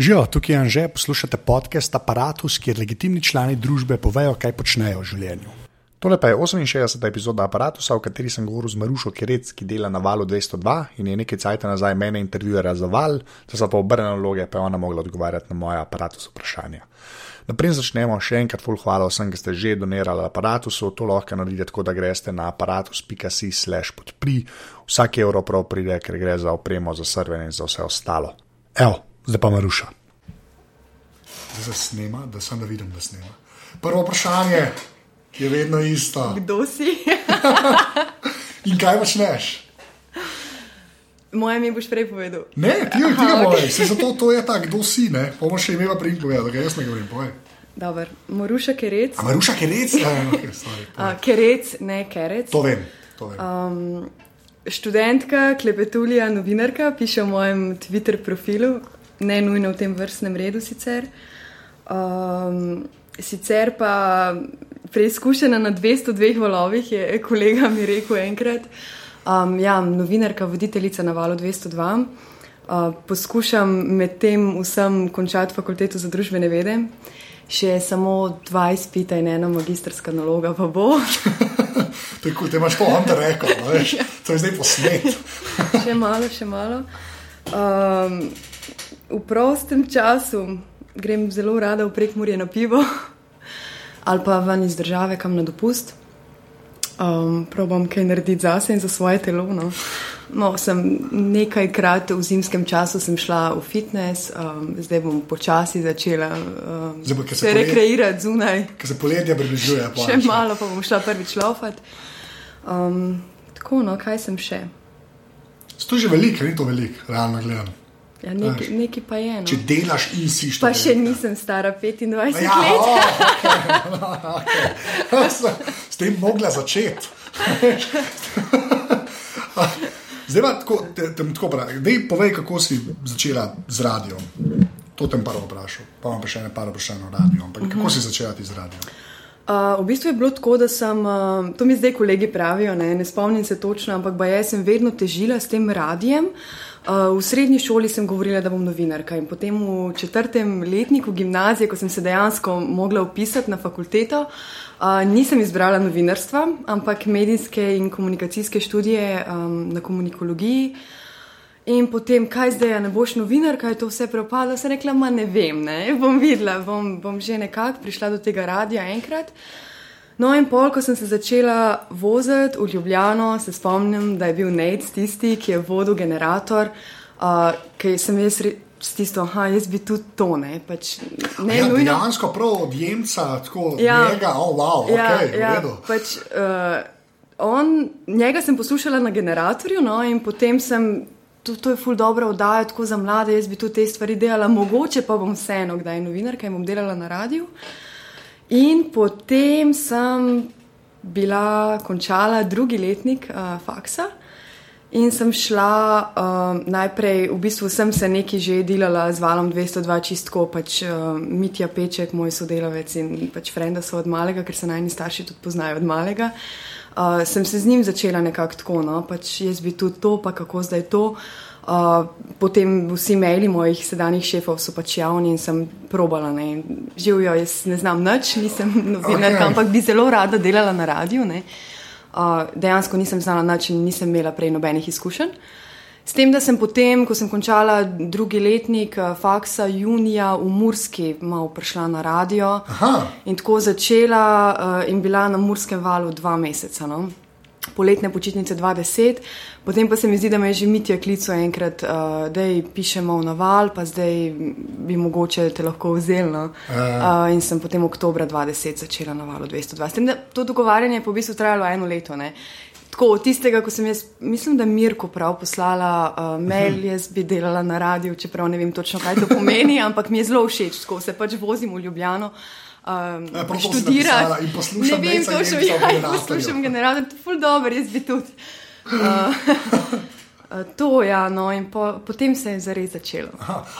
Živijo, tukaj je Anže, poslušate podcast Apparatus, kjer legitimni člani družbe povejo, kaj počnejo v življenju. Tole pa je 68. epizoda Apparatusa, v kateri sem govoril z Marušo Kerec, ki dela na valu 202 in je nekaj cajt nazaj mene intervjuira za val, da so pa obrnjene naloge, pa je ona mogla odgovarjati na moje aparatus vprašanja. Naprej začnemo, še enkrat full hvala vsem, ki ste že donirali aparatusu, to lahko naredite tako, da greste na aparatus.si slash podpri, vsak evro prav pride, ker gre za opremo, za server in za vse ostalo. Evo, zdaj pa Maruša. Zdaj se snema, da sem da vidim, da snema. Prvo vprašanje je vedno isto. Kdo si? In kaj počneš? Moje mi boš prej povedal. Ne, ti tega ok. okay. boš. Zato to je tako, kdo si, ne? Bomo še imela prej povedati, da ga jaz ne govorim. Povej. Dobar. Moruša Kerec. A Maruša Kerec? Ja, okay, sorry, povej. A, kerec, ne Kerec. to vem. To vem. Um, študentka, klepetulja, novinarka, piše v mojem Twitter profilu, ne nujno v tem vrstnem redu sicer. Um, sicer pa preizkušena na 202 valovih, je kolega mi rekel enkrat. Um, ja, novinarka, voditeljica na valu 202. Uh, poskušam med tem vsem končati fakulteto za družbene vede. Še samo dva izpita in ena magistrska naloga pa bo. Kul, te imaš to onda rekel, veš. To je zdaj posnet. še malo, še malo. Um, v prostem času grem zelo rada v prekmurje na pivo ali pa ven iz države, kam na dopust. Um, probam kaj narediti zase in za svoje telo. No. No, sem nekajkrat v zimskem času sem šla v fitness, um, zdaj bom počasi začela um, Zdaj bo, se se rekreirati zunaj. Ker se poletje približuje. pa Še še. malo pa bom šla prvič laufat. Um, tako, no, kaj sem še? To je že veliko, ni to veliko, realno gledano. Ja, nekaj, nekaj pa je. No. Če delaš in si Pa še študent. nisem stara 25 Ja, let. o, okay. okay. S, s tem mogla začeti. Zdaj pa tako, te, te, tako pravi. Dej, povej, kako si začela z radiom. To bom prvo vprašal, pa imam pa še ene par vprašanj o radiju. Ampak kako si začela ti z radiom? Uh, v bistvu je bilo tako, da sem, uh, to mi zdaj kolegi pravijo, ne, ne spomnim se točno, ampak jaz sem vedno težila s tem radijem. Uh, v srednji šoli sem govorila, da bom novinarka in potem v četrtem letniku gimnazije, ko sem se dejansko mogla upisati na fakulteto, uh, nisem izbrala novinarstva, ampak medijske in komunikacijske študije um, na komunikologiji. In potem, kaj zdaj, ne boš novinarka, je to vse propadlo. Sem rekla, ma ne vem, ne bom videla, bom, bom že nekako prišla do tega radia enkrat. No, in pol, ko sem se začela voziti v Ljubljano, se spomnim, da je bil Nate tisti, ki je vodil generator, uh, ki sem jaz s tisto, aha, jaz bi tudi to, ne, pač ne ja, nujno. dejansko prav od Jemca, tako Ja. njega, oh, wow, Ja, ok, v ja, pač, uh, on, njega sem poslušala na generatorju, no, in potem sem, to, to je ful dobro oddaja, tako za mlade, jaz bi tudi te stvari delala, mogoče pa bom vseeno, kdaj novinarka in bom delala na radiju. In potem sem bila končala drugi letnik uh, faksa. In sem šla um, najprej, v bistvu sem se nekaj že delala z valom 202 čistko, pač uh, Mitja Peček, moj sodelavec in pač frenda so od malega, ker se najni starši tudi poznajo od malega. Uh, sem se z njim začela nekako tako, no, pač jaz bi tudi to, pa kako zdaj to. Uh, potem vsi maili mojih sedanjih šefov so pač javni in sem probala. ne. Živijo, jaz ne znam nič, nisem novinarka, Okej. ampak bi zelo rada delala na radiju. ne. Uh, dejansko nisem znala nič in nisem imela prej nobenih izkušenj. S tem, da sem potem, ko sem končala drugi letnik uh, faksa, junija v Murski, malo prišla na radio Aha. in tako začela uh, in bila na Murskem valu dva meseca. No? Poletne počitnice 20, potem pa se mi zdi, da me je že Mitja klical enkrat, uh, da pišemo v naval, pa zdaj bi mogoče te lahko vzel. No? Uh, in sem potem oktobra 20 začela na valu 202. S tem, da to dogovarjanje je po bistvu trajalo eno leto. Ne? Tako od tistega, ko sem jaz, mislim, da Mirko prav poslala uh, mail, jaz bi delala na radiju, čeprav ne vem točno, kaj to pomeni, ampak mi je zelo všeč, ko se pač vozim v Ljubljano. Um, Ja, to in poslušam Ne vem, Nejca točno, Jemca v ja, poslušam generator, to je ful dobro, jaz bi tudi. Uh, Uh, to, ja, no, in po, potem se je zares začelo.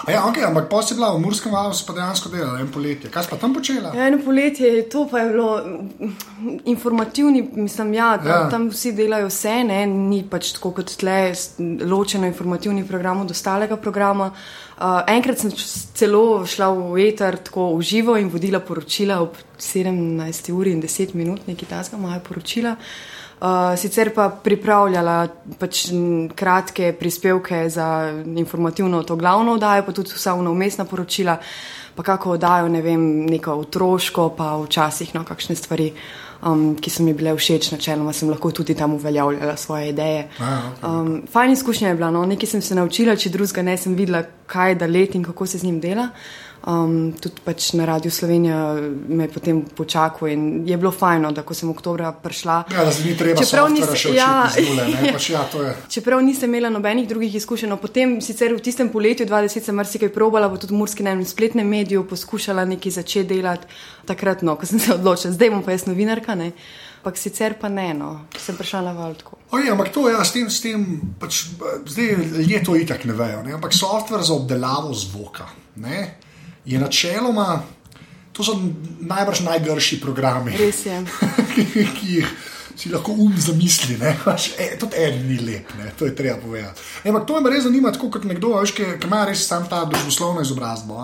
Ja, okay, ampak pa si bila v Murskem si pa dejansko delala en poletje. Kaj si pa tam počela? Ja, eno poletje, to pa je bilo informativni, mislim, ja, tam, ja. tam vsi delajo vse, ne, ni pač tako kot tle, ločeno informativni program od ostalega programa. Uh, enkrat sem celo šla v eter, tako v živo in vodila poročila ob 17 uri in 10 minut, nekaj tasga, moja poročila. Uh, sicer pa pripravljala pač kratke prispevke za informativno to glavno oddajo, pa tudi vsa umestna poročila, pa kako oddajo, ne vem, neko otroško, pa včasih no, kakšne stvari, um, ki so mi bile všeč, načeloma sem lahko tudi tam uveljavljala svoje ideje. Um, fajn izkušnja je bila, no, nekaj sem se naučila, če drugega ne sem videla, kaj je da let in kako se z njim dela. Um, tudi pač na Radiu Slovenija me je potem počakal in je bilo fajno, da ko sem oktobra prišla. Ja, da se ni treba čeprav nisem, še ja, zule, ja, pač, ja, čeprav nisem imela nobenih drugih izkušenj, no, potem sicer v tistem poletju 20 sem marsikaj probala, pa tudi v Murski na enem spletnem mediju poskušala nekaj začeti delati. Takrat, no, ko sem se odločila, zdaj bom pa jaz novinarka. Ne. Ampak sicer pa ne, no, sem prišla na Valdko. Ampak to je ja, s tem, s tem pač, zdaj ljudje to itak ne vejo. Ne? Ampak softver za obdelavo zvoka. Ne? Je načeloma, to so najbrž najgrši programi. Je. ki jih si lahko um zamisli, e, tudi en ni lep, ne? to je treba povedati. Ampak to me res zanima, tako kot nekdo, veš, ki, ki ima res sam ta družboslovno izobrazbo.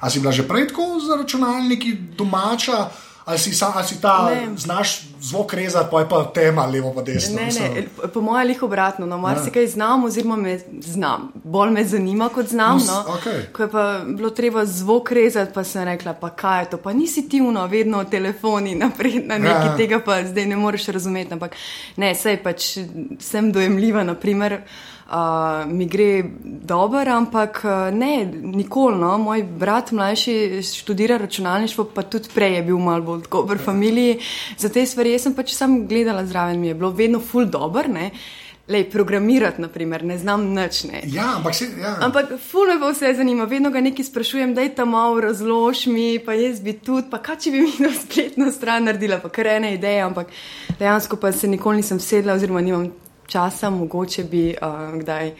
A si bila že prej tako za računalniki domača? Ali si, ali si ta, ne. znaš zvok rezati, pa je pa tema levo, pa desno. Ne, ne, po mojem, ali obratno, no, marsikaj znam, oziroma me znam, bolj me zanima, kot znam. No. Okay. Ko je pa bilo treba zvok rezati, pa sem rekla, pa kaj je to, pa nisi ti uno, vedno telefoni naprej na nekaj ja. tega, pa zdaj ne moreš razumeti. Ampak ne, sej pač sem dojemljiva, naprimer uh, mi gre dobro, ampak ne, nikoli. No. Moj brat mlajši študira računalništvo, pa tudi prej je bil malo bolj dober v familiji. Za te stvari jaz sem pač sam gledala zraven, mi je bilo vedno ful dobr. Lej, programirati, naprimer, ne znam nič. Ne. Ja, ampak, se, ja. ampak fulno me vse zanima, vedno ga nekaj sprašujem, da je tam malo razlož mi, pa jaz bi tudi, pa kaj če bi mi na spletno stran naredila, pa kar ene ideje, ampak dejansko pa se nikoli nisem sedla oziroma nimam časa, mogoče bi uh, kdaj.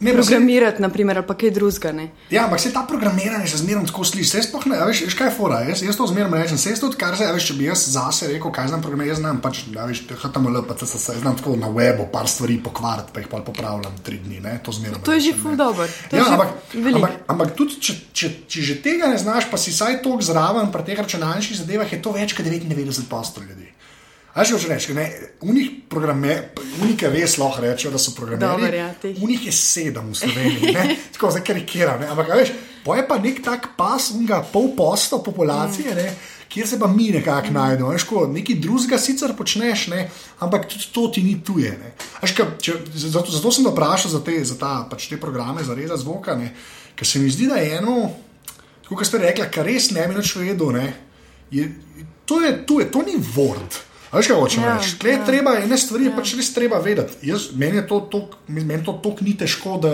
Ne, programirati, se, naprimer, ali pa kaj drugega. Ja, ampak se ta programiranje že zmeraj tako sliši. Jaz sploh ne veš, veš kaj je fora. Jaz, jaz to zmeraj rečem. Se to odkar se, veš, če bi jaz zase rekel, kaj znam programirati, jaz znam pač, da veš, HTML, pa se znam tako na webu par stvari pokvariti, pa jih pa popravljam tri dni. Ne? To, to je že ful dobro. Ja, ampak, ampak, ampak tudi, če, če, če že tega ne znaš, pa si saj tok zraven pri teh računalniških zadevah, je to več kot 99 posto ljudi. A že rečeš, ne, unih unike res lahko rečejo, da so programerji. Ja, unih je sedem v Sloveniji, ne, tako za karikira. Ne, ampak veš, pa je pa nek tak pas, unga pol posto populacije, ne, kjer se pa mi nekako mm. najdemo. Ko nekaj drugega sicer počneš, ne, ampak tudi to ti ni tuje. Veš, ka, če, zato, zato sem vprašal za te, za ta, pač te programe, za reza zvoka, ker se mi zdi, da je eno, kot ste rekli, kar res ne bi več vedel. Ne, je, to je tuje, to ni vord. Veš, kaj hočeš ja, reči? Ja. Treba ene stvari, ja. pač res treba vedeti. Jaz, meni je to tako ni težko, da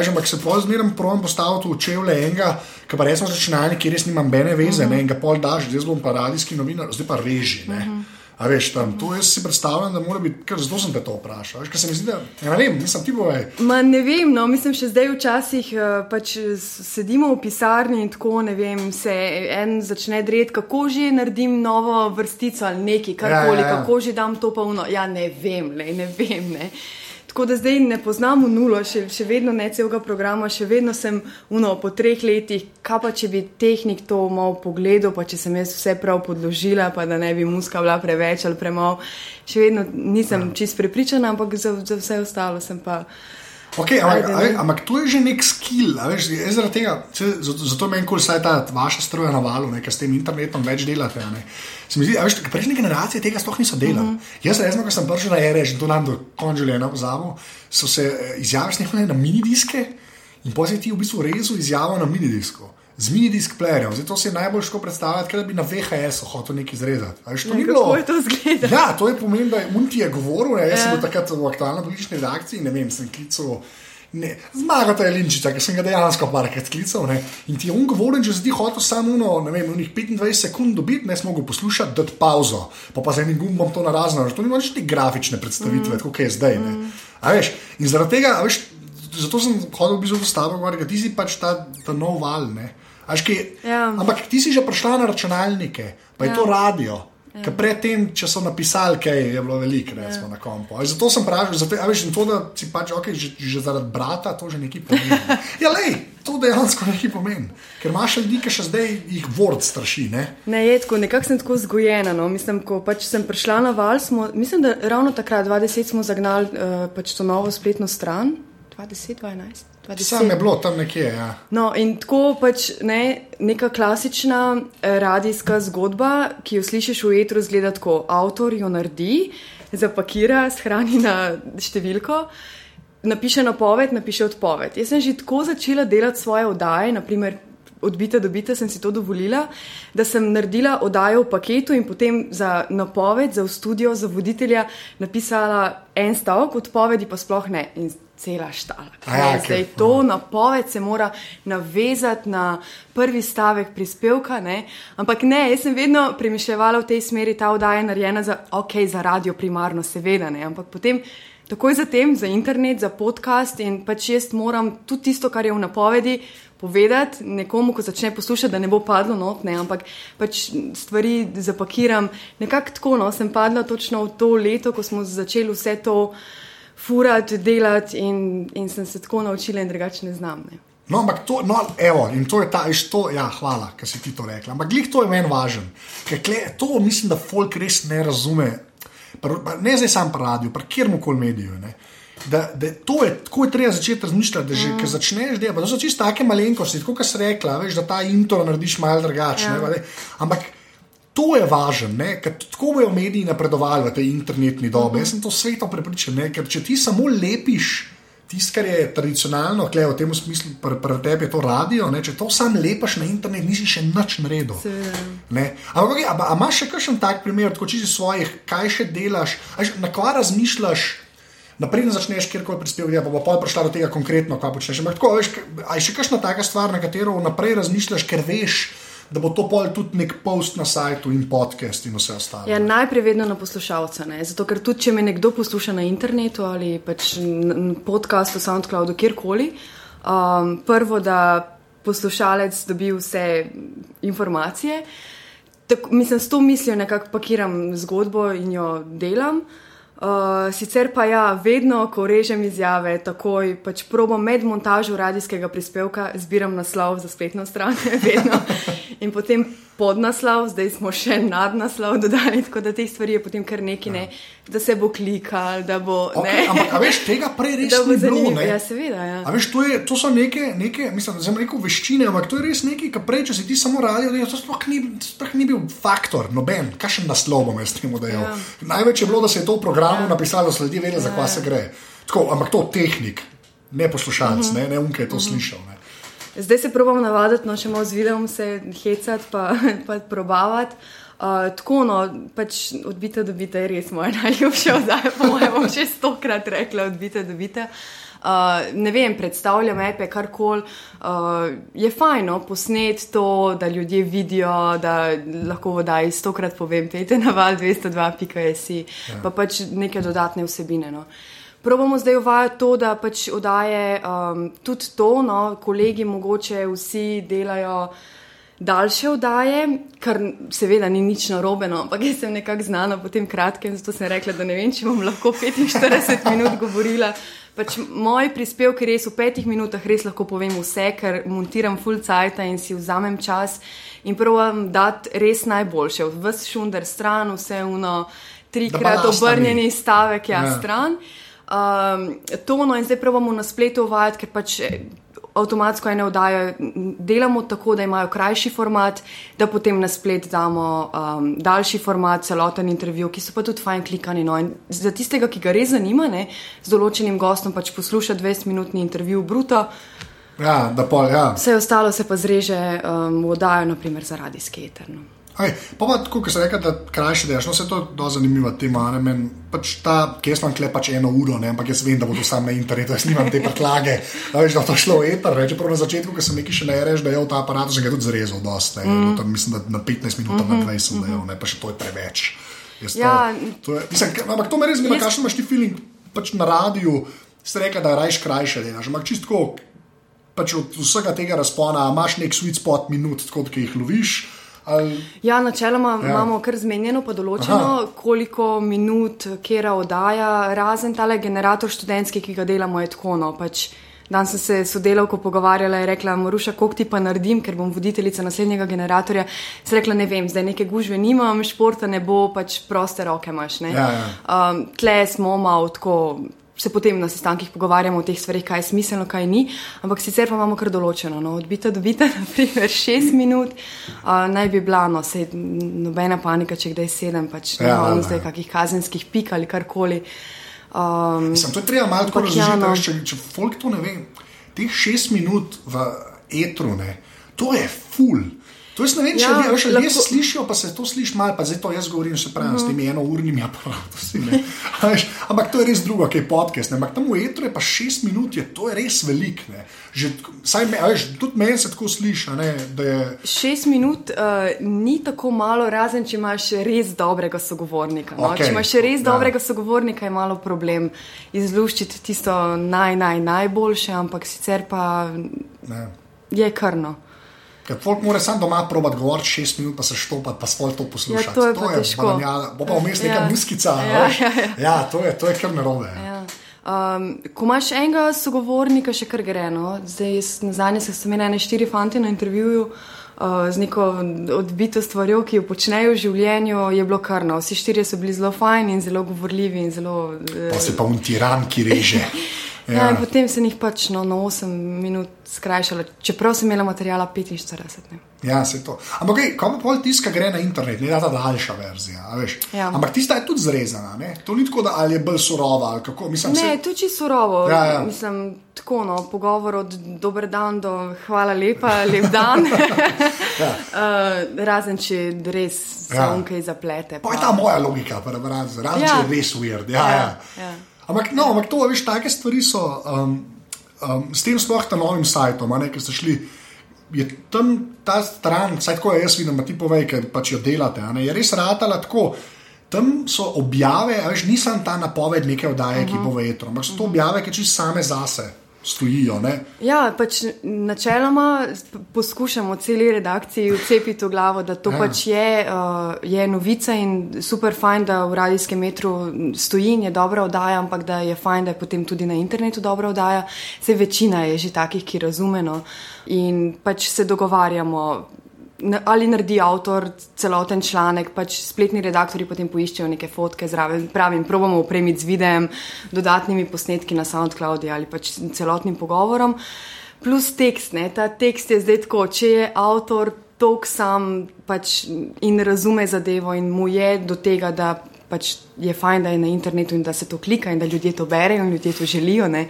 že se pol zmeraj pravim postaviti v čevlje enega, ki pa resno računalnik, ki res nima bene veze, uh -huh. ne, in ga pol daš, zdaj bom pa radijski novinar, zdaj pa reži. Uh -huh. A veš, tam, to jaz si predstavljam, da mora biti, ker zato sem te to vprašal. Veš, se mi zdi, da ja, ne vem, nisem ti boje. Ma ne vem, no, mislim, še zdaj včasih uh, pač sedimo v pisarni in tako ne vem, se en začne dret, kako že naredim novo vrstico ali nekaj, karkoli, ja, ja, ja. kako že dam to pa uno. Ja, ne vem, le, ne vem. Ne. Tako da zdaj ne poznamo nulo, še, še vedno ne celega programa, še vedno sem uno, po treh letih. Kaj pa če bi tehnik to malo pogledal, pa če sem jaz vse prav podložila, pa da ne bi muska bila preveč ali premalo. Še vedno nisem ja. čist prepričana, ampak za, za vse ostalo sem pa. Okay, ampak, ampak to je že nek skill, veš, tega, zato, meni kul vsaj ta vaša stroja na valu, nekaj s tem internetom več delate. Zdi, veš, prejšnje generacije tega sploh niso delali. Mm -hmm. Jaz, resno, ko sem prišel na REŽ, to nam do konca življenja vzamo, so se eh, izjave snimali na minidiske in potem ti v bistvu rezu izjavo na minidisku z mini-disk playerjem. Zato si je najbolj ško predstavljati, da bi na VHS-u hotel nekaj izrezati. To ni bilo. To ja, to je pomen, da je Unti je govoril, ne, jaz ja. sem bil takrat v aktualni politični reakciji, ne vem, sem klical Ne, zmaga ta Linčica, ki sem ga dejansko parkrat klical. Ne, in ti je on govoril, če si ti hotel samo uno, ne vem, unih 25 sekund dobiti, ne smo mogli poslušati, dati pauzo, pa pa z enim gumbom to narazno. To ni več te grafične predstavitve, mm. kot je zdaj. Mm. Veš, in zaradi tega, veš, zato sem hodil v bistvu v stavo, ker ti si pač ta, ta nov val. Ki, ja. Ampak ti si že prišla na računalnike, pa je ja. to radio. Ja. Predtem, če so napisali, kaj je bilo veliko, recimo ja. na kompu. Ali zato sem pravil, zato, veš, to, da si pač okay, že, že zaradi brata, to že nekaj pomeni. ja, lej, to dejansko nekaj pomeni. Ker imaš ljudi, ki še zdaj jih vrt straši. Ne, ne je tako, nekako sem tako zgojena. No. Mislim, ko pač sem prišla na val, smo, mislim, da ravno takrat, 20, smo zagnali uh, pač to novo spletno stran. 20, 12. Sam je bilo tam nekje. Ja. No, in tako pač ne, neka klasična eh, radijska zgodba, ki jo slišiš v etru, zgleda tako: avtor jo naredi, zapakira, shrani na številko, napiše napoved, napiše odpoved. Jaz sem že tako začela delati svoje oddaje, naprimer. Odbite, dobite, sem si to dovolila, da sem naredila oddajo v paketu in potem za napoved, za v studio, za voditelja napisala en stavek, odpovedi pa sploh ne. In cela štala. Ja, okay. Zdaj to napoved se mora navezati na prvi stavek prispevka, ne? ampak ne, jaz sem vedno premišljala v tej smeri, ta oddaja je narejena za, okay, za radio primarno, seveda, ne? ampak potem. Takoj zatem za internet, za podcast in pač jaz moram tudi tisto, kar je v napovedi, povedati nekomu, ko začne poslušati, da ne bo padlo not, ne, ampak pač stvari zapakiram. Nekako tako, no, sem padla točno v to leto, ko smo začeli vse to uh, furati, delati in, in sem se tako naučila in drugače ne znam. Ne. No, ampak to, no, evo, in to je ta, to, ja, hvala, ker si ti to rekla. Ampak glih to je meni važen, ker kle, to mislim, da folk res ne razume. Pa, ne zdaj sam pa radio, pa kjerkoli mediju. Ne. Da, da to je tako, je treba začeti razmišljati, da že mm. začneš delati. To so čisto take malenkosti, kot si rekla, veš, da ta intro narediš malo drugače. Ja. Ampak To je važno, ker tako bojo mediji napredovali v tej internetni dobi. Jaz sem to sveto prepričan, ne? ker če ti samo lepiš tisto, kar je tradicionalno, kle, v tem smislu, pri pr tebi je to radio, ne? če to sam lepiš na internet, nisi še nič naredil. Ampak okay, imaš še kakšen tak primer, če si svojih, kaj še delaš, až, na kva razmišljaš. Naprej začneš kjerkoli prispevati, ja, pa bo pa prišla do tega konkretno, kaj počneš. Ampak tako, veš, aj še kakšna taka stvar, na katero vnaprej razmišljaš, ker veš, da bo to pol tudi nek post na sajtu in podcast in vse ostalo. Ja, najprej vedno na poslušalca. Ne? Zato, ker tudi če me nekdo posluša na internetu ali pač podcastu, SoundCloudu, kjerkoli, um, prvo, da poslušalec dobi vse informacije. Tako, mislim, s to mislijo nekako pakiram zgodbo in jo delam. Uh, sicer pa ja, vedno, ko režem izjave, takoj pač probam med montažo radijskega prispevka, zbiram naslov za spletno stran, vedno. In potem podnaslov, zdaj smo še nadnaslov dodali, tako da te stvari je potem kar neki, ne, da se bo klikal. Bo, okay, ampak, a veš, tega prej res ni bilo. Ja, seveda. Ja. A veš, to, je, to so neke, neke mislim, da sem rekel veščine, ampak to je res nekaj, kar prej, če si ti samo radio, to sploh ni, sploh ni bil faktor, noben, kakšen naslov bom jaz temu dejal. Ja. Največ je bilo, da se je to v programu ja. napisalo, da ljudje vedo, ja. za kva se gre. Tako, ampak to tehnik, ne poslušalec, uh mhm. -huh. ne, ne unke je to uh mhm. -huh. slišal. Ne. Zdaj se probam navaditi, no, če malo z videom se hecati, pa, pa probavati. Uh, tako, no, pač odbite, dobite, je res moja najljubša oddaja. Po mojem, bom še stokrat rekla, odbite, dobite. Uh, ne vem, predstavljam epe, karkoli. Uh, je fajno posneti to, da ljudje vidijo, da lahko vodaj stokrat povem, pejte na val 202.js, ja. pa pač neke dodatne vsebine. No. Uh, Probamo zdaj uvajati to, da pač oddaje um, tudi to, no, kolegi mogoče vsi delajo daljše oddaje, kar seveda ni nič narobe, no, ampak jaz sem nekako znana po tem kratkem, zato sem rekla, da ne vem, če bom lahko 45 minut govorila. Pač moj prispevek je res v petih minutah, res lahko povem vse, ker montiram full cajt in si vzamem čas in probujem dati res najboljše. Vse šunder stran, vse uno, trikrat obrnjeni stavek, ja, ja. stran um, tono in zdaj pravimo na spletu uvajati, ker pač eh, avtomatsko ene vdaje delamo tako, da imajo krajši format, da potem na splet damo um, daljši format, celoten intervju, ki so pa tudi fajn klikani. No. Za tistega, ki ga res zanima, ne, z določenim gostom pač posluša 20-minutni intervju bruto. Ja, da pol, ja. Vse ostalo se pa zreže um, v oddajo, naprimer, zaradi skaterno. Aj, pa pa tako, kot se reče, da krajše delaš, no se to je zanimiva tema. Ne, men, pač ta, ki jaz imam kle pač eno uro, ne, ampak jaz vem, da bo to sam na internetu, jaz nimam te prtlage, da veš, da to šlo v eter. Reče, na začetku, ko sem nekaj še ne reš, da je ta aparat, že ga tudi zrezal, dosta, mm. tam, mislim, da na 15 minut, mm -hmm. na 20 minut, ne, pa še to je preveč. Ja. To, to je, mislim, ampak to me res zanima, jaz... kakšen imaš ti feeling pač na radiju, ste rekli, da rajš krajše delaš, ampak čistko. Pač od vsega tega razpona imaš nek sweet spot minut, kot jih loviš. Ali... Ja, načeloma ja. imamo kar zmenjeno, pa določeno, Aha. koliko minut kera oddaja, razen tale generator študentski, ki ga delamo, je tako. No, pač Dan sem se sodelavko pogovarjala in rekla, Maruša, koliko ti pa naredim, ker bom voditeljica naslednjega generatorja. Se rekla, ne vem, zdaj neke gužve nimam, športa ne bo, pač proste roke imaš. Ja, ja. Um, tle smo malo tako se potem na sestankih pogovarjamo o teh stvarih, kaj je smiselno, kaj ni, ampak sicer pa imamo kar določeno. No, odbita, dobita, naprimer, šest minut, uh, naj bi bila, no, se nobena panika, če kdaj sedem, pač ja, ne vem, zdaj kakih kazenskih pik ali karkoli. Um, Mislim, to treba malo tako razumeti, ja, no. če, če folk to ne ve. Teh šest minut v etru, ne, to je full. To je, ne vem, če ja, ljudje še lahko... slišijo, pa se to sliši malo, pa zdaj to jaz govorim, se pravi, uh -huh. s temi enournimi aparati. Ampak to je res drugo, kaj je podcast. Ne? Ampak tam v etru je pa šest minut, je, to je res velik. Že, me, veš, tudi meni se tako sliši. Je... Šest minut uh, ni tako malo, razen če imaš res dobrega sogovornika. No? Okay. Če imaš res ja. dobrega sogovornika, je malo problem izluščiti tisto naj, naj, najboljše, ampak sicer pa ne. je krno. Ker folk mora sam doma probati govoriti šest minut, pa se štopati, pa svoj to poslušati. Ja, to je to težko. Bo pa vmes neka ja. muskica. Ja, ja, ja. ja, to je, to je kar narobe. Ja. Um, ko imaš enega sogovornika, še kar gre. No? Zdaj, na zadnje sem imel štiri fante na intervjuju uh, z neko odbito stvarjo, ki jo počnejo v življenju, je bilo karno. Vsi štirje so bili zelo fajni in zelo govorljivi. In zelo, uh, pa se pa un tiran, ki reže. Ja. Ja, potem se jih pač no, na 8 minut skrajšalo, čeprav sem imela materijala 45. Ne. Ja, se to. Ampak, okay, pa pol tiska gre na internet, ne da ta daljša verzija. Ja. Ampak tista je tudi zrezana. Ne? To ni tako, da ali je bolj surova. Mislim, ne, se... tudi surovo. Ja, ja. Mislim, tako, no, pogovor od dober dan do hvala lepa, lep dan. ja. uh, razen če res ja. se unkaj zaplete. Pa. Pa je ta moja logika, razen ja. če je res weird. Ja, ja. Ja. Ja. Ampak, no, ampak to, veš, take stvari so um, um, s tem sploh ta novim sajtom, ki ste šli. Je tam ta stran, vsaj tako jaz vidim, ti povej, ker pač jo delate. Je res ratala tako. Tam so objave, veš, nisem ta napoved neke oddaje, uh -huh. ki bo vetro, ampak so to objave, ki čisto same zase stojijo. Ne? Ja, pač načeloma poskušamo celi redakciji vcepiti v glavo, da to ja. pač je, uh, je novica in super fajn, da v radijskem metru stoji in je dobra oddaja, ampak da je fajn, da je potem tudi na internetu dobra oddaja. Vse večina je že takih, ki razumeno in pač se dogovarjamo ali naredi avtor celoten članek, pač spletni redaktori potem poiščejo neke fotke zraven. Pravim, probamo upremiti z videem, dodatnimi posnetki na SoundCloud ali pač celotnim pogovorom. Plus tekst, ne? ta tekst je zdaj tako, če je avtor tok sam pač in razume zadevo in mu je do tega, da pač je fajn, da je na internetu in da se to klika in da ljudje to berejo in ljudje to želijo. Ne?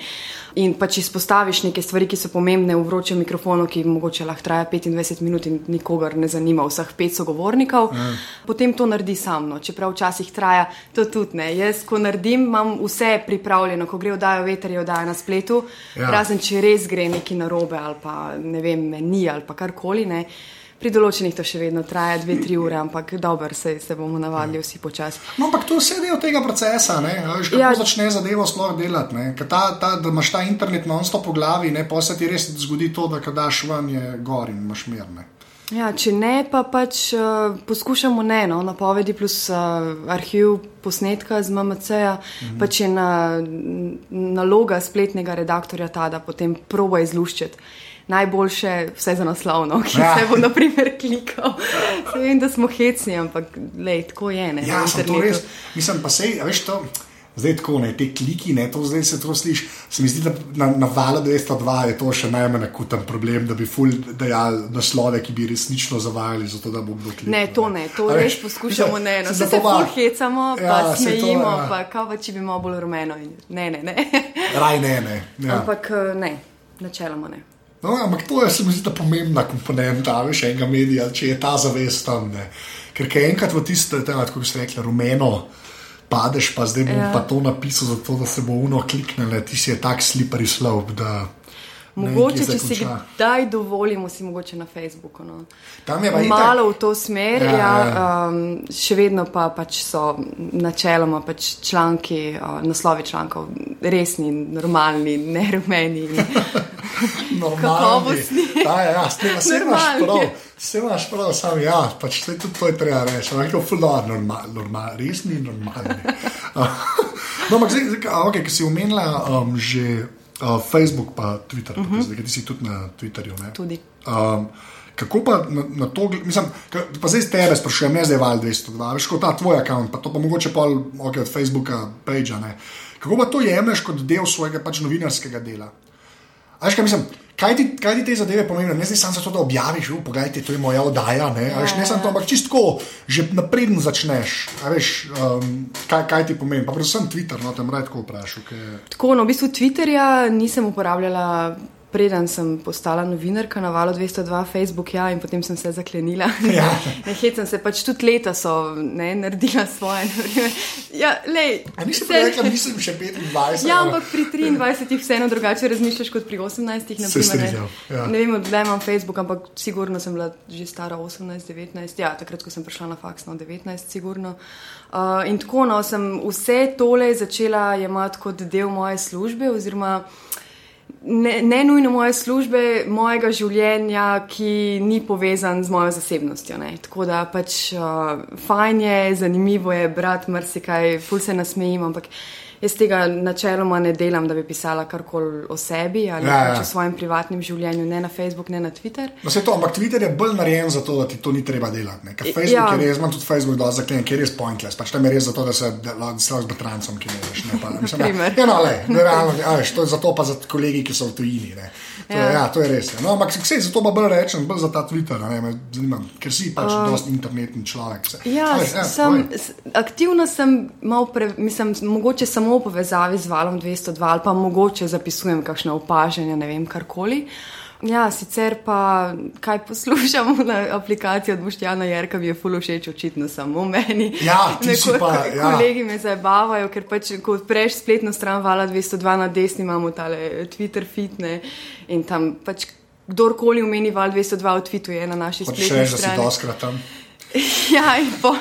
In pač izpostaviš neke stvari, ki so pomembne v vročem mikrofonu, ki mogoče lahko traja 25 minut in nikogar ne zanima, vseh pet sogovornikov, mm. potem to naredi sam. No. Čeprav včasih traja to tudi ne. Jaz, ko naredim, imam vse pripravljeno, ko gre oddaja veter, je oddaja na spletu, ja. razen če res gre neki narobe ali pa ne vem, ni ali pa karkoli. Ne. Pri določenih to še vedno traja dve, tri ure, ampak dobro, se, se bomo navadili vsi počasi. No, ampak to je vse del tega procesa, ne? Veš, kako ja. začne zadevo sploh delati. Ta, ta, da imaš ta internet non-stop po glavi, ne? pa se ti res zgodi to, da kadaš ven je gor in imaš mirne. Ja, če ne, pa pač uh, poskušamo ne, no, napovedi plus uh, arhiv posnetka z MMC-ja, mhm. pač je na, naloga spletnega redaktorja ta, da potem proba izluščiti najboljše, vse za naslovno, ki ja. se bo, na primer, klikal. Vem, da smo hecni, ampak lej, tako je. Ne, ja, to res. Mislim pa se, veš to. Zdaj tako, ne, te kliki, ne, to zdaj se to sliši. Se mi zdi, da na, na valu 202 je to še najmanj akuten problem, da bi ful dejal naslove, ki bi resnično zavajali, zato da bo kdo klikal. Ne, to ne, to res poskušamo, ne, no, se, se ful hecamo, ja, pa smejimo, to, ja. pa kao pa če bi imel bolj rumeno. Ne, ne, ne. Raj ne, ne. Ja. Ampak eh, ne, načeloma ne. No, ampak to je, se mi zdi, ta pomembna komponenta, veš, enega medija, če je ta zavest tam. Ne. Ker kaj enkrat v tiste, tako bi se rekli, rumeno, padeš, pa zdaj bom Ja. pa to napisal, zato da se bo uno kliknile, ti si je tak. Da, ne vem, Mogoče, če si kdaj dovolimo, si mogoče na Facebooku. No. Tam je pa itak- Malo v to smer, Ja, ja, ja. um, še vedno pa pač so načeloma pač članki, uh, naslovi člankov resni, normalni, ne rumeni. normalni. kakovostni. Ja, ja, s tem se imaš prav. Vse imaš prav, sam ja, pač se tudi to je treba reči. Ampak je fulano, normal, normal, resni normalni. no, ampak zdaj, zdaj okay, ki si omenila um, že uh, Facebook pa Twitter, uh -huh. zdaj ki si tudi na Twitterju. Ne? Tudi. Um, kako pa na, na to, mislim, pa zdaj z tebe sprašujem, ne zdaj val 202, veš, kot ta tvoj račun, pa to pa mogoče pol okay, od Facebooka, page. Ne? Kako pa to jemliš kot del svojega pač novinarskega dela? A Veš, kaj, mislim, kaj, ti, kaj ti te zadeve pomenijo? Ne zdaj samo zato, da objaviš, "U, pogledajte, to je moja oddaja. Ne, A veš, ne samo to, ampak čistko, že napreden začneš. Veš, um, kaj, kaj ti pomeni? Pa predvsem Twitter, no, tam rad tako vprašal. Kaj... Tako, no, v bistvu Twitterja nisem uporabljala. Preden sem postala novinarka na valu 202, Facebook, ja, in potem sem se zaklenila. Ja. Ne, hecam se, pač tudi leta so ne, naredila svoje. naprimer. Ja, lej, A nisi vse- rekla, nisem še 25? Ja, ampak pri 23 vseeno drugače razmišljaš kot pri 18. Se naprimer, strinjam, ne, ja. ne vem, odkdaj imam Facebook, ampak sigurno sem bila že stara 18-19. Ja, takrat, ko sem prišla na faks, no 19, sigurno. Uh, in tako no, sem vse tole začela jemati kot del moje službe, oziroma ne, ne nujno moje službe, mojega življenja, ki ni povezan z mojo zasebnostjo. Ne. Tako da pač uh, fajn je, zanimivo je brati marsikaj, ful se nasmejim, ampak jaz tega načeloma ne delam, da bi pisala karkoli o sebi ali Ja, ja, ja. pač o svojem privatnem življenju, ne na Facebook, ne na Twitter. No, to, ampak Twitter je bolj narejen za to, da ti to ni treba delati. ne. Ker Ja. Facebook je res, imam tudi Facebook dol zaklenjen, ker je res pointless. Pač tam je res zato, da se lahko z bratrancem, ki ne veš. Ne, pa, mislim, ja, ja, no, le, realno, a veš, to je zato pa za kolegi, ki so v tujini. Ne. To, ja. Ja. ja, to je res. ja. No, ampak se zato pa bolj rečem, bolj za ta Twitter, ne, me zanima, ker si pač uh, dosti internetni človek. Se. Ja, A veš, ja, sem, aktivna sem, pre, mislim, mogoče samo v povezavi z valom 202 ali pa mogoče zapisujem kakšne opažanja, ne vem, karkoli. Ja, sicer pa kaj poslušam na aplikaciji od Boštjana Jerka, mi je fulo všeč, očitno samo meni. Ja, Neko- pa, ja. Kolegi me zabavajo, ker pač, ko odpreš spletno stran Vala 202 na desni, imamo tale Twitter fitne in tam pač kdorkoli omeni Val 202 v Twittu je na naši Hočeš spletni reči, da si strani. doskrat tam. Ja, in po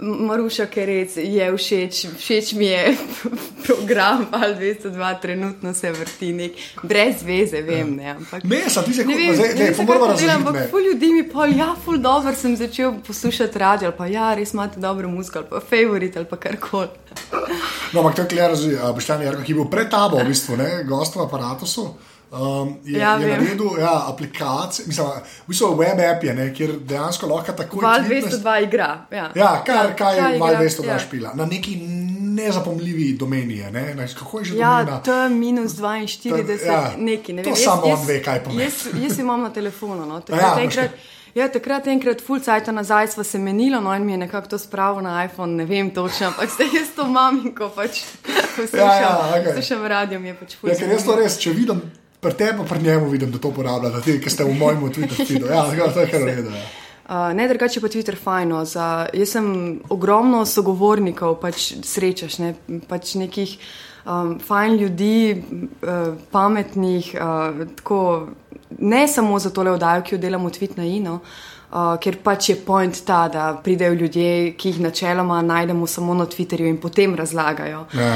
Maruša Kerec je všeč, všeč mi je program Val 202, trenutno se vrti nek brez veze, vem, ne, ampak. Sem ti se Ne vem, zdaj, ne ne, delam, razumeti. ampak ful ljudi mi pol, ja, ful dobro sem začel poslušati radio, ali pa ja, res imate dobro muziko, ali pa favorit, ali pa karkoli. No, ampak to je kler, Boštjan Jarko, ki je bil pred tabo, v bistvu, ne, gost v aparatusu. Um, je, Ja, je vem. naredil ja, aplikacijo, mislim, v bistvu web app je, ne, kjer dejansko lahko takoj Val tweetneš- 202 igra. Ja, Ja, kar, kaj je igra, Val 202 ja. špila. Na neki nezapomljivi domeni je, ne, ne, kako je že Ja, domena? T minus 42, To- ja, ja, neki, ne to vem. samo on ve, kaj pomeni. Jaz, jaz imam na telefonu. No. Ja, Takrat, imaš enkrat, ja, takrat enkrat, full cajt nazaj sva se menila, no in mi je nekako to spravil na iPhone, ne vem točno, ampak zdaj jaz to imam in ko pač poslušam, Ja, ja, okej. poslušam radio, mi je pač full Ja, ker jaz to res, če vidim, pri tebi, pri njemu vidim, da to uporabljate, ti, ki ste v mojem Twitter feedu. Ja, to je kar redo. Ja. Uh, ne, drugače pa Twitter fajno. Za, jaz sem ogromno sogovornikov pač srečaš, ne, pač nekih um, fajn ljudi, uh, pametnih, uh, tako, ne samo za tole oddajo, ki jo delamo Twit na Ino. Uh, ker pač je point ta, da pridejo ljudje, ki jih načeloma najdemo samo na Twitterju in potem razlagajo Ja.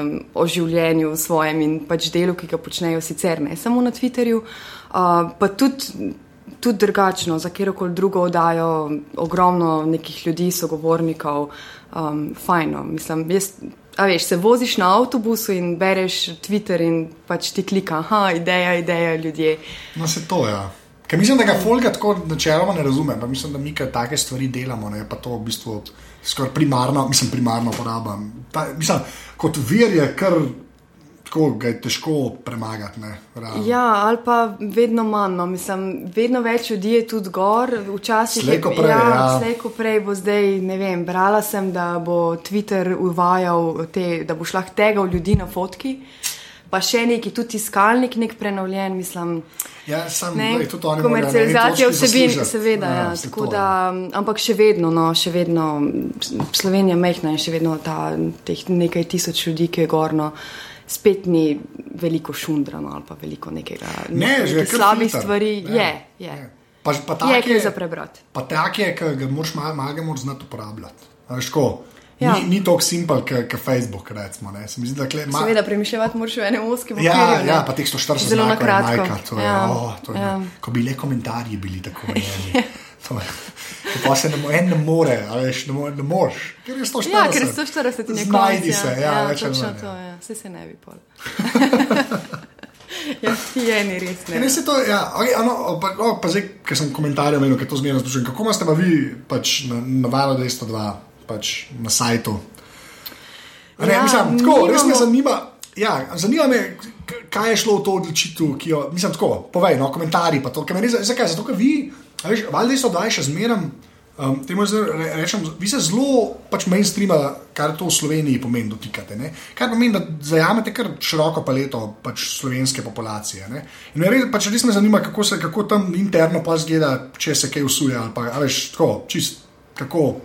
um, o življenju svojem in pač delu, ki ga počnejo sicer ne samo na Twitterju, uh, pa tudi, tudi drugačno, za kjerkoli drugo oddajo, ogromno nekih ljudi, sogovornikov, um, fajno. Mislim, jaz, a veš, se voziš na avtobusu in bereš Twitter in pač ti klika, aha, ideja, ideja, ljudje. No, se to, ja. Ker mislim, da ga folga tako načeloma ne razume, pa mislim, da mi take stvari delamo, ne, pa to v bistvu skoraj primarno, mislim, primarno uporabljam. Ta, mislim, kot vir je kar tako, ga je težko premagati, ne, realno. Ja, ali pa vedno manj. No. Mislim, vedno več ljudi je tudi gor. Včasih Slej ko prej, ja, ja. slej ko prej bo zdaj, vem, brala sem, da bo Twitter uvajal te, da boš lahko tegal ljudi na fotki. Pa še neki tudi iskalnik, nek prenovljen, mislim. Ja, sam, Ne, glej, tudi oni komercializacija vsebin, seveda. Ja, Ja, to, da, ampak še vedno, no, še vedno, Slovenija je mehna in še vedno ta, teh nekaj tisoč ljudi, ki je gorno, spet ni veliko šundrano ali pa veliko nekega, Ne, je kar slabih filter. stvari. Ja, Je, je. Pa, pa Je tak kaj za prebrati. Pa tak je, ki ga moraš malo mal moraš znati uporabljati. Tako, Ja. Ni, ni tako simpel, kot Facebook. Recimo, ne. Se zdi, da kle, ma, Seveda, premišljati moraš v enem oskem Ja, okvirju. ne. ja, pa teh 140 Zelo na kratko. majka, to je, Ja, oh, to je, ja. Ko bi le komentarji bili tako je- to Pa se ne, en ne more, veš, ne, mo- ne moreš. Ker je 140. Ja, ker je 140 in je Znajdi konec, se, ja, ja, ali točno to, ja. ja. Vse se ne bi pol. ja, je ni res. Ja, Ne. ne, se to, ja, okay, ano, pa, no, pa zdaj, ker sem komentarje omenil, ker to zmerno poslušam. Kako imate pa vi pač na, na valu 202, pač na sajtu? Ne, Ja, mislim, tako, res me nimamo- zanima. Ja, zanima me, kaj je šlo v to odločitev, ki jo, mislim, tako, povej, no, komentarji pa to, ker me res, zakaj, zato, ker vi, veš, valjda so dvaj še zmeraj, um, temu zdaj re- rečem, vi se zelo, pač mainstreama, kar to v Sloveniji pomeni, dotikate, ne, kar pomeni, da zajamete kar široko paleto pač slovenske populacije, ne, in me res, pač res me zanima, kako se, kako tam interno pa zgleda, če se kaj usuje, ali pa, veš, tako, čist, kako,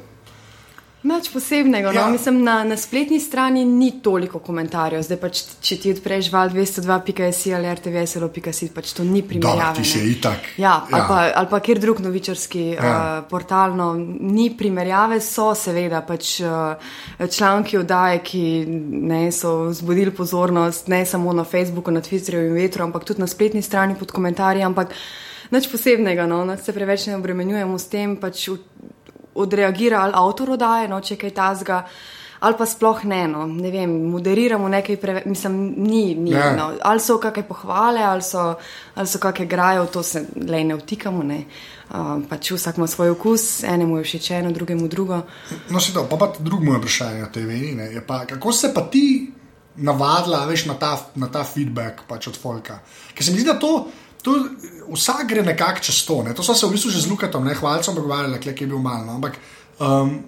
Nič posebnega. Ja. No? Mislim, na, na spletni strani ni toliko komentarjev. Zdaj pač, če ti odpreš val 202.si ali rtvslo.si, pač to ni primerjave. ti si itak. Ja, ali, Ja. pa, ali pa kjer drug novičarski Ja. uh, portal. No, ni primerjave, so seveda pač uh, članki oddaje, ki ne, so vzbudili pozornost ne samo na Facebooku, na Twitterju in vetru, ampak tudi na spletni strani pod komentarji. Ampak nič posebnega, no, se preveč ne obremenjujemo s tem. Pač v, odreagira ali avtor oddaje, no, če je kaj tazga. Ali pa sploh ne, no, ne vem, moderiramo nekaj, preve, mislim, ni, ni Ja. no. ali so kakšne pohvale, ali so, ali so kakšne graje, v to se le ne vtikamo. Ne. Uh, pač vsak ima svoj okus, enemu je všeč eno, drugemu drugo. No, se to, pa pa drugo moje vprašanje na TV. Ne, je pa, kako se pa ti navadila veš, na, ta, na ta feedback pač od Folka? Ker se mi zdi, da to. Vsak gre nekako čez to. Ne. To so se v bistvu že z Lukatom, ne hvalcem, pogovarjali, ki je bil malo. No. Ampak um,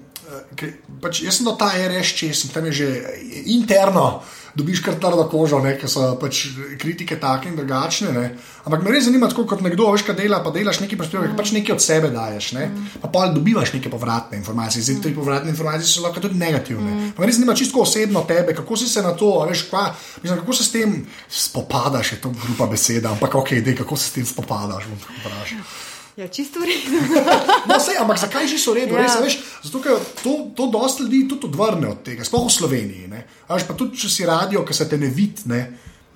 ker, pač jaz sem do ta RS, če sem tam že interno, dobiš kar trdo kožo, ne, ker so pač kritike take in drugačne. Ne. Ampak me res zanima, tako kot nekdo, veš, kaj dela, pa delaš neki prispevek, mm. pač nekaj od sebe daješ, ne. pa pa dobivaš neke povratne informacije. Zdaj, te povratne informacije so lahko tudi negativne. Mm. Me res zanima čisto osebno tebe, kako si se na to, veš, kva, mislim, kako se s tem spopadaš, je to grupa beseda, ampak ok, dej, kako se s tem spopadaš, bom tako vprašal. Ja, čisto v redu. No, sej, ampak zakaj že so redo? Ja. Ja. Res, veš, zato, ker to, to dosta ljudi tudi odvrne od tega, sploh v Sloveniji. Ne? A Veš, pa tudi, če si radio, ki se te ne vidi. Ne?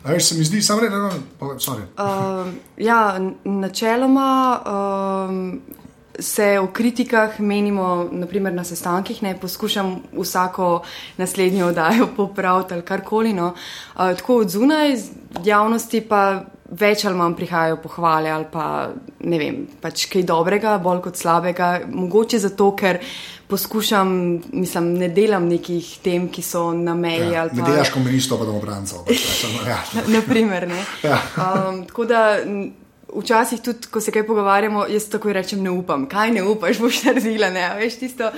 A Veš, se mi zdi, samo redo, sorry. Uh, ja, načeloma um, se o kritikah menimo, naprimer na sestankih, ne poskušam vsako naslednjo oddajo popraviti ali karkoli. No. Uh, tako od zunaj, javnosti pa več ali manj prihajajo pohvale ali pa ne vem, pač kaj dobrega, bolj kot slabega. Mogoče zato, ker poskušam, mislim, ne delam nekih tem, ki so na meji Ja, ali ne pa. delaš komunistov, pa domobrancev. Pač, rečemo, ja. Naprimer, ne. Ja. Um, tako da včasih tudi, ko se kaj pogovarjamo, jaz takoj rečem, ne upam. Kaj ne upaš, boš naredila, ne. Veš, tisto,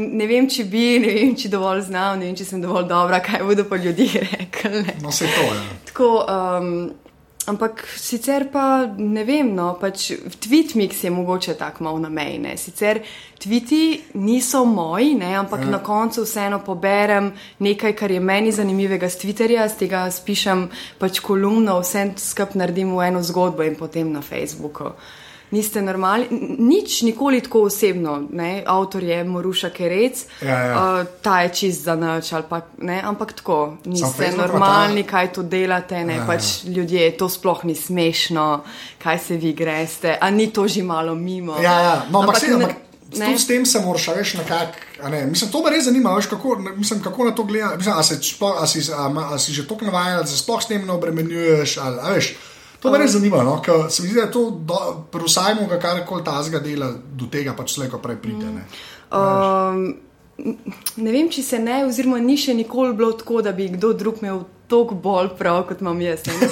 ne vem, če bi, ne vem, če dovolj znam, ne vem, če sem dovolj dobra, kaj bodo pa ljudje rekli. Ne. No, vse to je. Ja. Tako, um, ampak sicer pa ne vem, no, pač tweet mix je mogoče tako malo na meji. ne. Sicer tviti niso moji, ne, ampak Ja. na koncu vseeno poberem nekaj, kar je meni zanimivega z Twitterja, z tega spišem pač kolumno, vse skup naredim v eno zgodbo in potem na Facebooku. Niste normalni, nič nikoli tako osebno. Ne? Avtor je Moruša Kerec, Ja, ja. Uh, ta je čist za noč, ali pa ne, ampak tako, niste normalni, ta- kaj to delate, ne, Ja, ja, pač ljudje, to sploh ni smešno, kaj se vi greste, a ni to že malo mimo. Ja, ja. No, ampak, ampak, ampak ne. s tem se moraš, veš, nekako. Ne, mislim, to me res zanima, veš, kako, mislim, kako na to gledaš. A, a, si, a, a si že tako navaden, da se sploh s tem ne obremenjuješ. Ali, a veš, to me res zanima, no, ker se mi zdi, da je to do- pri vsajmu, kar koli tazga dela, do tega pač slejko prej pride. Ne. Um, ne vem, če se ne, oziroma ni še nikoli bilo tako, da bi kdo drug imel toliko bolj prav, kot imam jaz. Ne,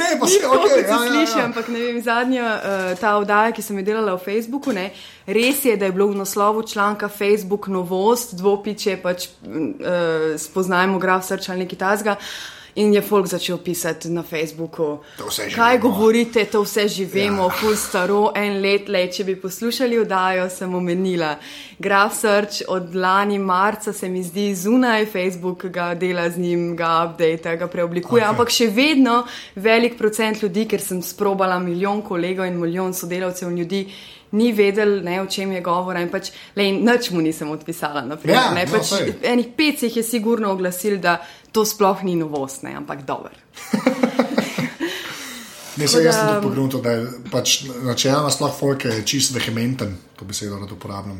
ne, pa se okay, ja, sliši, ja, ja. ampak ne vem, zadnja uh, ta oddaja, ki sem jo delala v Facebooku, ne, res je, da je bilo v naslovu članka Facebook novost, dvopiče pač uh, spoznajmo graf srča ali nekaj tasga. In je folk začel pisati na Facebooku, kaj govorite, to vse živimo, ja. ful staro, en let, le, če bi poslušali oddajo, sem omenila. Graf Search od lani marca se mi zdi zunaj, Facebook ga dela z njim, ga update, ga preoblikuje, okay. ampak še vedno velik procent ljudi, ker sem sprobala milijon kolegov in milijon sodelavcev ljudi. Ni vedel, ne, o čem je govora, in pač, le, nič mu nisem odpisala. Naprimer, ja, ne, no, pač, enih pet jih je sigurno oglasil, da to sploh ni novost, ne, ampak dober. ne, se jaz sem tudi pogrunil, da je pač načelno sploh folk je čist vehementen, to besedo rad uporabljam.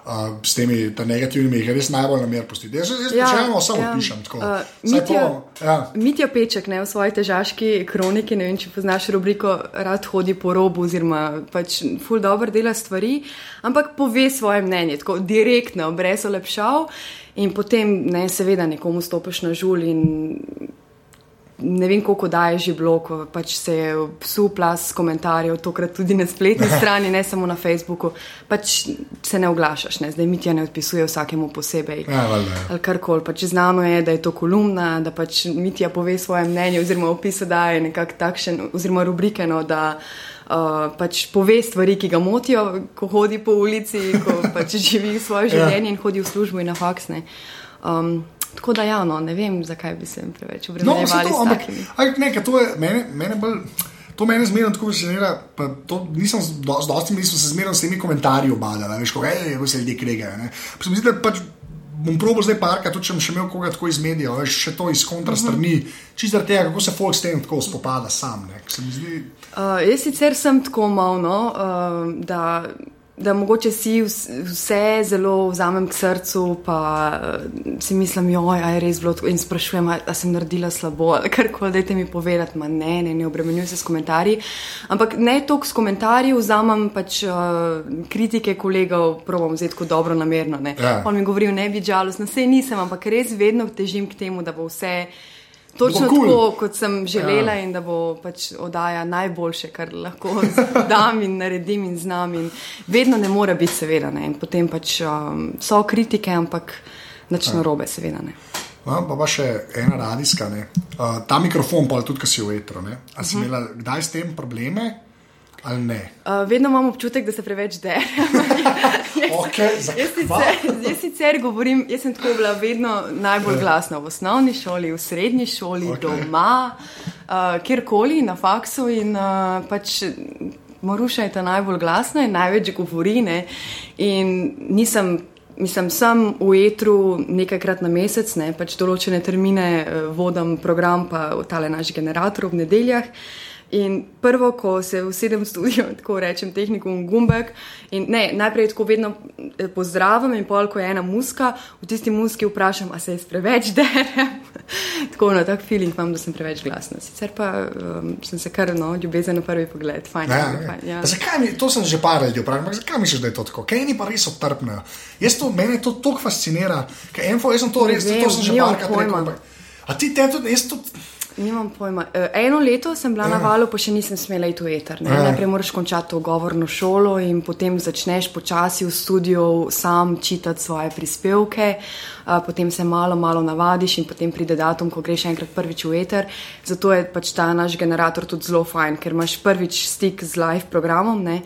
Uh, s temi negativnimi, jih res najbolj namer postiti. Jaz se ja, samo ja. pišem. Uh, Mitja, ja. Mitja Peček ne, v svoji težaški kroniki, ne vem, če poznaš rubriko, rad hodi po robu, oziroma pač ful dobro dela stvari, ampak pove svoje mnenje, tako direktno, brez olepšav. In potem, ne, seveda, nekomu stopiš na žul in ne vem, koliko da je že bilo, ko pač se je psu plas komentarjev, tokrat tudi na spletni strani, ne samo na Facebooku, pač se ne oglašaš, ne, zdaj mi ti ne odpisuje vsakemu posebej. Ja, ja. Ali karkoli, pač znano je, da je to kolumna, da pač mi ti pove svoje mnenje, oziroma opisa da je nekak takšen, oziroma rubrike, no, da uh, pač pove stvari, ki ga motijo, ko hodi po ulici, ko pač živi svoje ja. življenje ja. in hodi v službo in na faksne. Um, tako da, ja, no, ne vem, zakaj bi se preveč obremenili. No, ampak nekaj, to je mene, mene bolj. To me zmerno tako fascinira. Nisem z dostim, nisem se zmerno s temi komentarji obadal, veš, kako se ljudje kregajo. Mislim, da pač bom probil zdaj parka, tudi če bom še imel koga tako iz medijev, veš, še to iz kontrastrani, uh -huh. čisto zaradi tega, kako se folk s tem tako spopada sam. Zdi... Uh, jaz sicer sem tako malo, no, uh, da da mogoče si vse zelo vzamem k srcu, pa uh, si mislim, da je res bilo tako in sprašujem, ali sem naredila slabo, ali kar koli, dajte mi povedati, ma ne, ne, ne obremenjujem se s komentarji. Ampak ne toliko s komentarji, vzamem pač uh, kritike kolegov, provam vzeti kot dobro namerno. Ja. On mi govori, ne bi žalostna, vse nisem, ampak res vedno težim k temu, da bo vse. Točno cool. tako, kot sem želela, ja. in da bo pač oddaja najboljše, kar lahko dam in naredim in znam. In vedno ne more biti, seveda. Ne. In potem pač um, so kritike, ampak nič ja. narobe, seveda. Ne. No, pa, pa še ena radijska. Uh, ta mikrofon, pa tudi, ki si v etru. Ali si uh mhm. -huh. imela kdaj s tem probleme? Uh, vedno imam občutek, da se preveč dere. okay, jaz, jaz sicer govorim, jaz sem tako bila vedno najbolj ja. glasna v osnovni šoli, v srednji šoli, okay. doma, uh, kjerkoli na faksu. In, uh, pač, Moruša je ta najbolj glasna in največ govori. Ne? In nisem, mislim, sem v etru nekajkrat na mesec, ne? pač določene termine vodim program, pa tale naš generator ob nedeljah. In prvo, ko se usedem v studio, tako rečem, tehnikum gumbek. Ne, najprej tako vedno eh, pozdravim, in pol, ko je ena muska, v tisti muski vprašam, ali se jaz preveč derem. tako na tak feeling imam, da sem preveč glasna. Sicer pa um, sem se kar no, ljubezen na prvi pogled. Fajn, ja, fajn, ja. zakaj mi, to sem že par ljudi vprašal, zakaj misliš, da je to tako? Kaj ni pa res odtrpno? Jaz to, mene to tako fascinira, ker enfo, jaz sem to res, to sem že parkrat rekel. A ti te tudi, jaz tudi. Nimam pojma. E, eno leto sem bila na valu, pa še nisem smela iti v eter. Ne? Najprej moraš končati to govorno šolo in potem začneš počasi v studiu sam čitati svoje prispevke, potem se malo, malo navadiš in potem pride datum, ko greš enkrat prvič v eter. Zato je pač ta naš generator tudi zelo fajn, ker imaš prvič stik z live programom. Ne?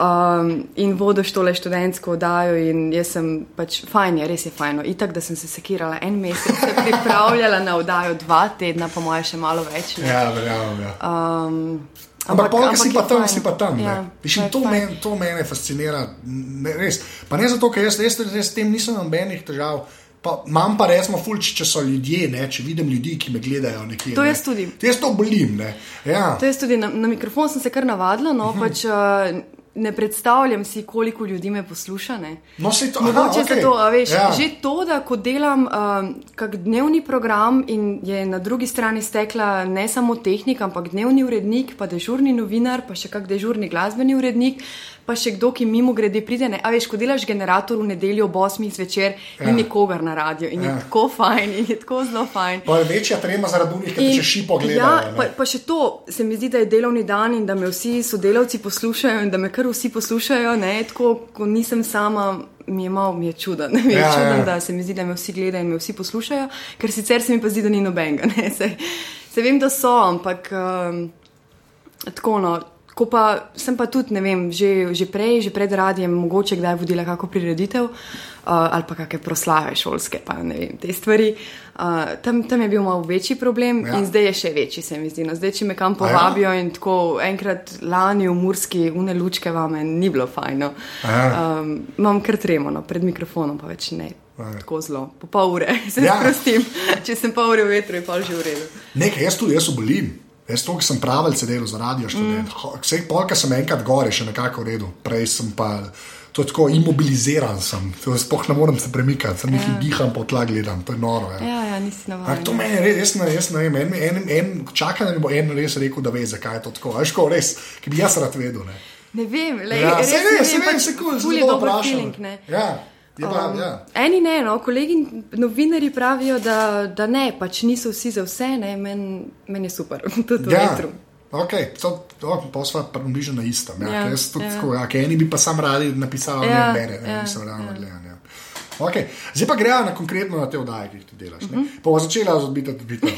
Um, in vodiš tole študentsko oddajo. Jaz sem pač fajn, je, res je fajn. Itak, da sem se sekirala en mesec, se pripravljala na oddajo dva tedna, po moje še malo več. Ne? Ja, verjamem. Ja. Um, Ampak, ampak, ampak si pa tam, si pa tam. Ja, Višim, to, men, to mene fascinira. Ne, pa ne zato, ker jaz, jaz, jaz s tem nisem nobenih težav. Pa, imam pa resno fulč, če so ljudje, ne, če vidim ljudi, ki me gledajo nekje. To jaz tudi. Jaz to bolim. Ja. To jaz tudi. Na, na mikrofon sem se kar navadila. No, uh mhm. -huh. pač, uh, ne predstavljam si, koliko ljudi me posluša. No, se to Mogoče okay. to, veš, ja. že to, da ko delam um, kak dnevni program in je na drugi strani stekla ne samo tehnika, ampak dnevni urednik, pa dežurni novinar, pa še kak dežurni glasbeni urednik. Pa še kdo, ki mimo grede pride. Ne? A veš, ko delaš generator v nedeljo ob 8 zvečer, ja. ni nikogar na radiju in ja. je tako fajn, in je tako zelo fajn. Pa je večja trema zaradi unih, ki še šipo gledajo. Ja, pa, pa še to, se mi zdi, da je delovni dan in da me vsi sodelavci poslušajo in da me kar vsi poslušajo, ne, tako, ko nisem sama. Mi je malo, mi je čudno, mi je ja, čudno, ja. da se mi zdi, da me vsi gledajo in me vsi poslušajo, ker sicer se mi pa zdi, da ni nobenega. Se, se vem, da so, ampak um, tako no. Ko pa sem pa tudi, ne vem, že, že prej, že pred radijem, mogoče kdaj vodila kako prireditev uh, ali pa kakšne proslave šolske, pa ne vem, te stvari. Uh, tam, tam je bil malo večji problem ja. in zdaj je še večji, se mi zdi. No, zdaj, če me kam povabijo ja. in tako enkrat lani v Murski, une lučke vame, ni bilo fajno. Um, imam kar tremo, no, pred mikrofonom pa več ne. Ja. Tako zelo, po pol ure, se ja. sprostim. Če sem pol ure v vetru, je pa že v redu. Nekaj, jaz tudi, jaz obolim. Jaz to, ki sem pravilce delal za radio študent. Mm. Vse polka sem enkrat gore, še nekako v redu. Prej sem pa tako imobiliziran, sem. spoh ne morem se premikati, sem jih ja. diham po tla gledam, to je noro. Ja, ja, ja nisi navaden. To meni je res, jaz ne vem, en, en, en, čakaj, da mi bo en res rekel, da ve, zakaj je to tako. Veš, ko res, ki bi jaz rad vedel. Ne, ne vem, le, ja, res, se ne, se vem, se kul, zelo dobro vprašam. Ja. Um, ja. Eni ne, no, kolegi novinari pravijo, da, da ne, pač niso vsi za vse, meni men je super, tudi v ja. vetru. Ok, to, to pa smo približno na istem. Ja, ja, tudi, ja. Tako, ja, eni bi pa sam radi napisali, ja, ne bere, ne, ja, nisem realno ja. gledan. Ja. Okay. Zdaj pa gremo na konkretno na te oddaje, ki jih ti delaš. Uh -huh. Pa bo začela z odbita dobita.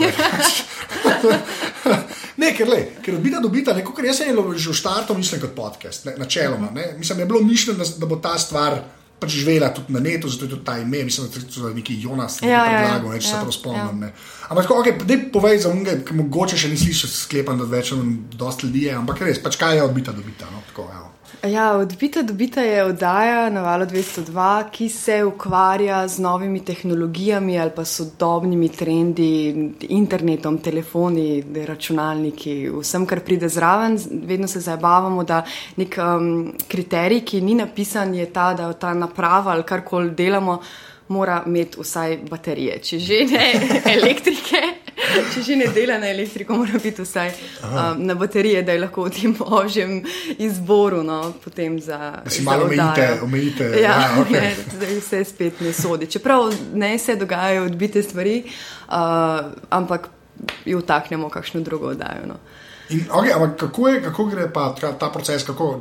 ne, ker, le, ker odbita dobita, neko, kar jaz sem že v štartu mislil kot podcast, ne, načeloma. Uh -huh. Mislim, je bilo mišljeno, da, da bo ta stvar pač živela tudi na netu, zato je tudi ta ime, mislim, da je to neki Jonas, ki je ja, predlagal, ja, če ja, se prav spomnim. Ja. Ampak, okay, da povej za unge, ki mogoče še nisi sklepan, da več dosti ljudi je, ampak res, pač kaj je odbita, dobita. No? Tako, ja. Ja, odbita dobita je oddaja na valu 202, ki se ukvarja z novimi tehnologijami ali pa sodobnimi trendi, internetom, telefoni, računalniki, vsem, kar pride zraven. Vedno se zabavamo, da nek um, kriterij, ki ni napisan, je ta, da ta naprava ali karkoli delamo mora imeti vsaj baterije, če že ne elektrike, če že ne dela na elektriko, mora biti vsaj um, na baterije, da je lahko v tem ožjem izboru. No, za, si malo omejite, omejite. Ja, ja, okay. ne, zdaj vse spet ne sodi. Čeprav ne se dogajajo odbite stvari, uh, ampak jo vtaknemo v kakšno drugo oddajo. No. In, okay, ampak kako, je, kako gre pa ta proces, kako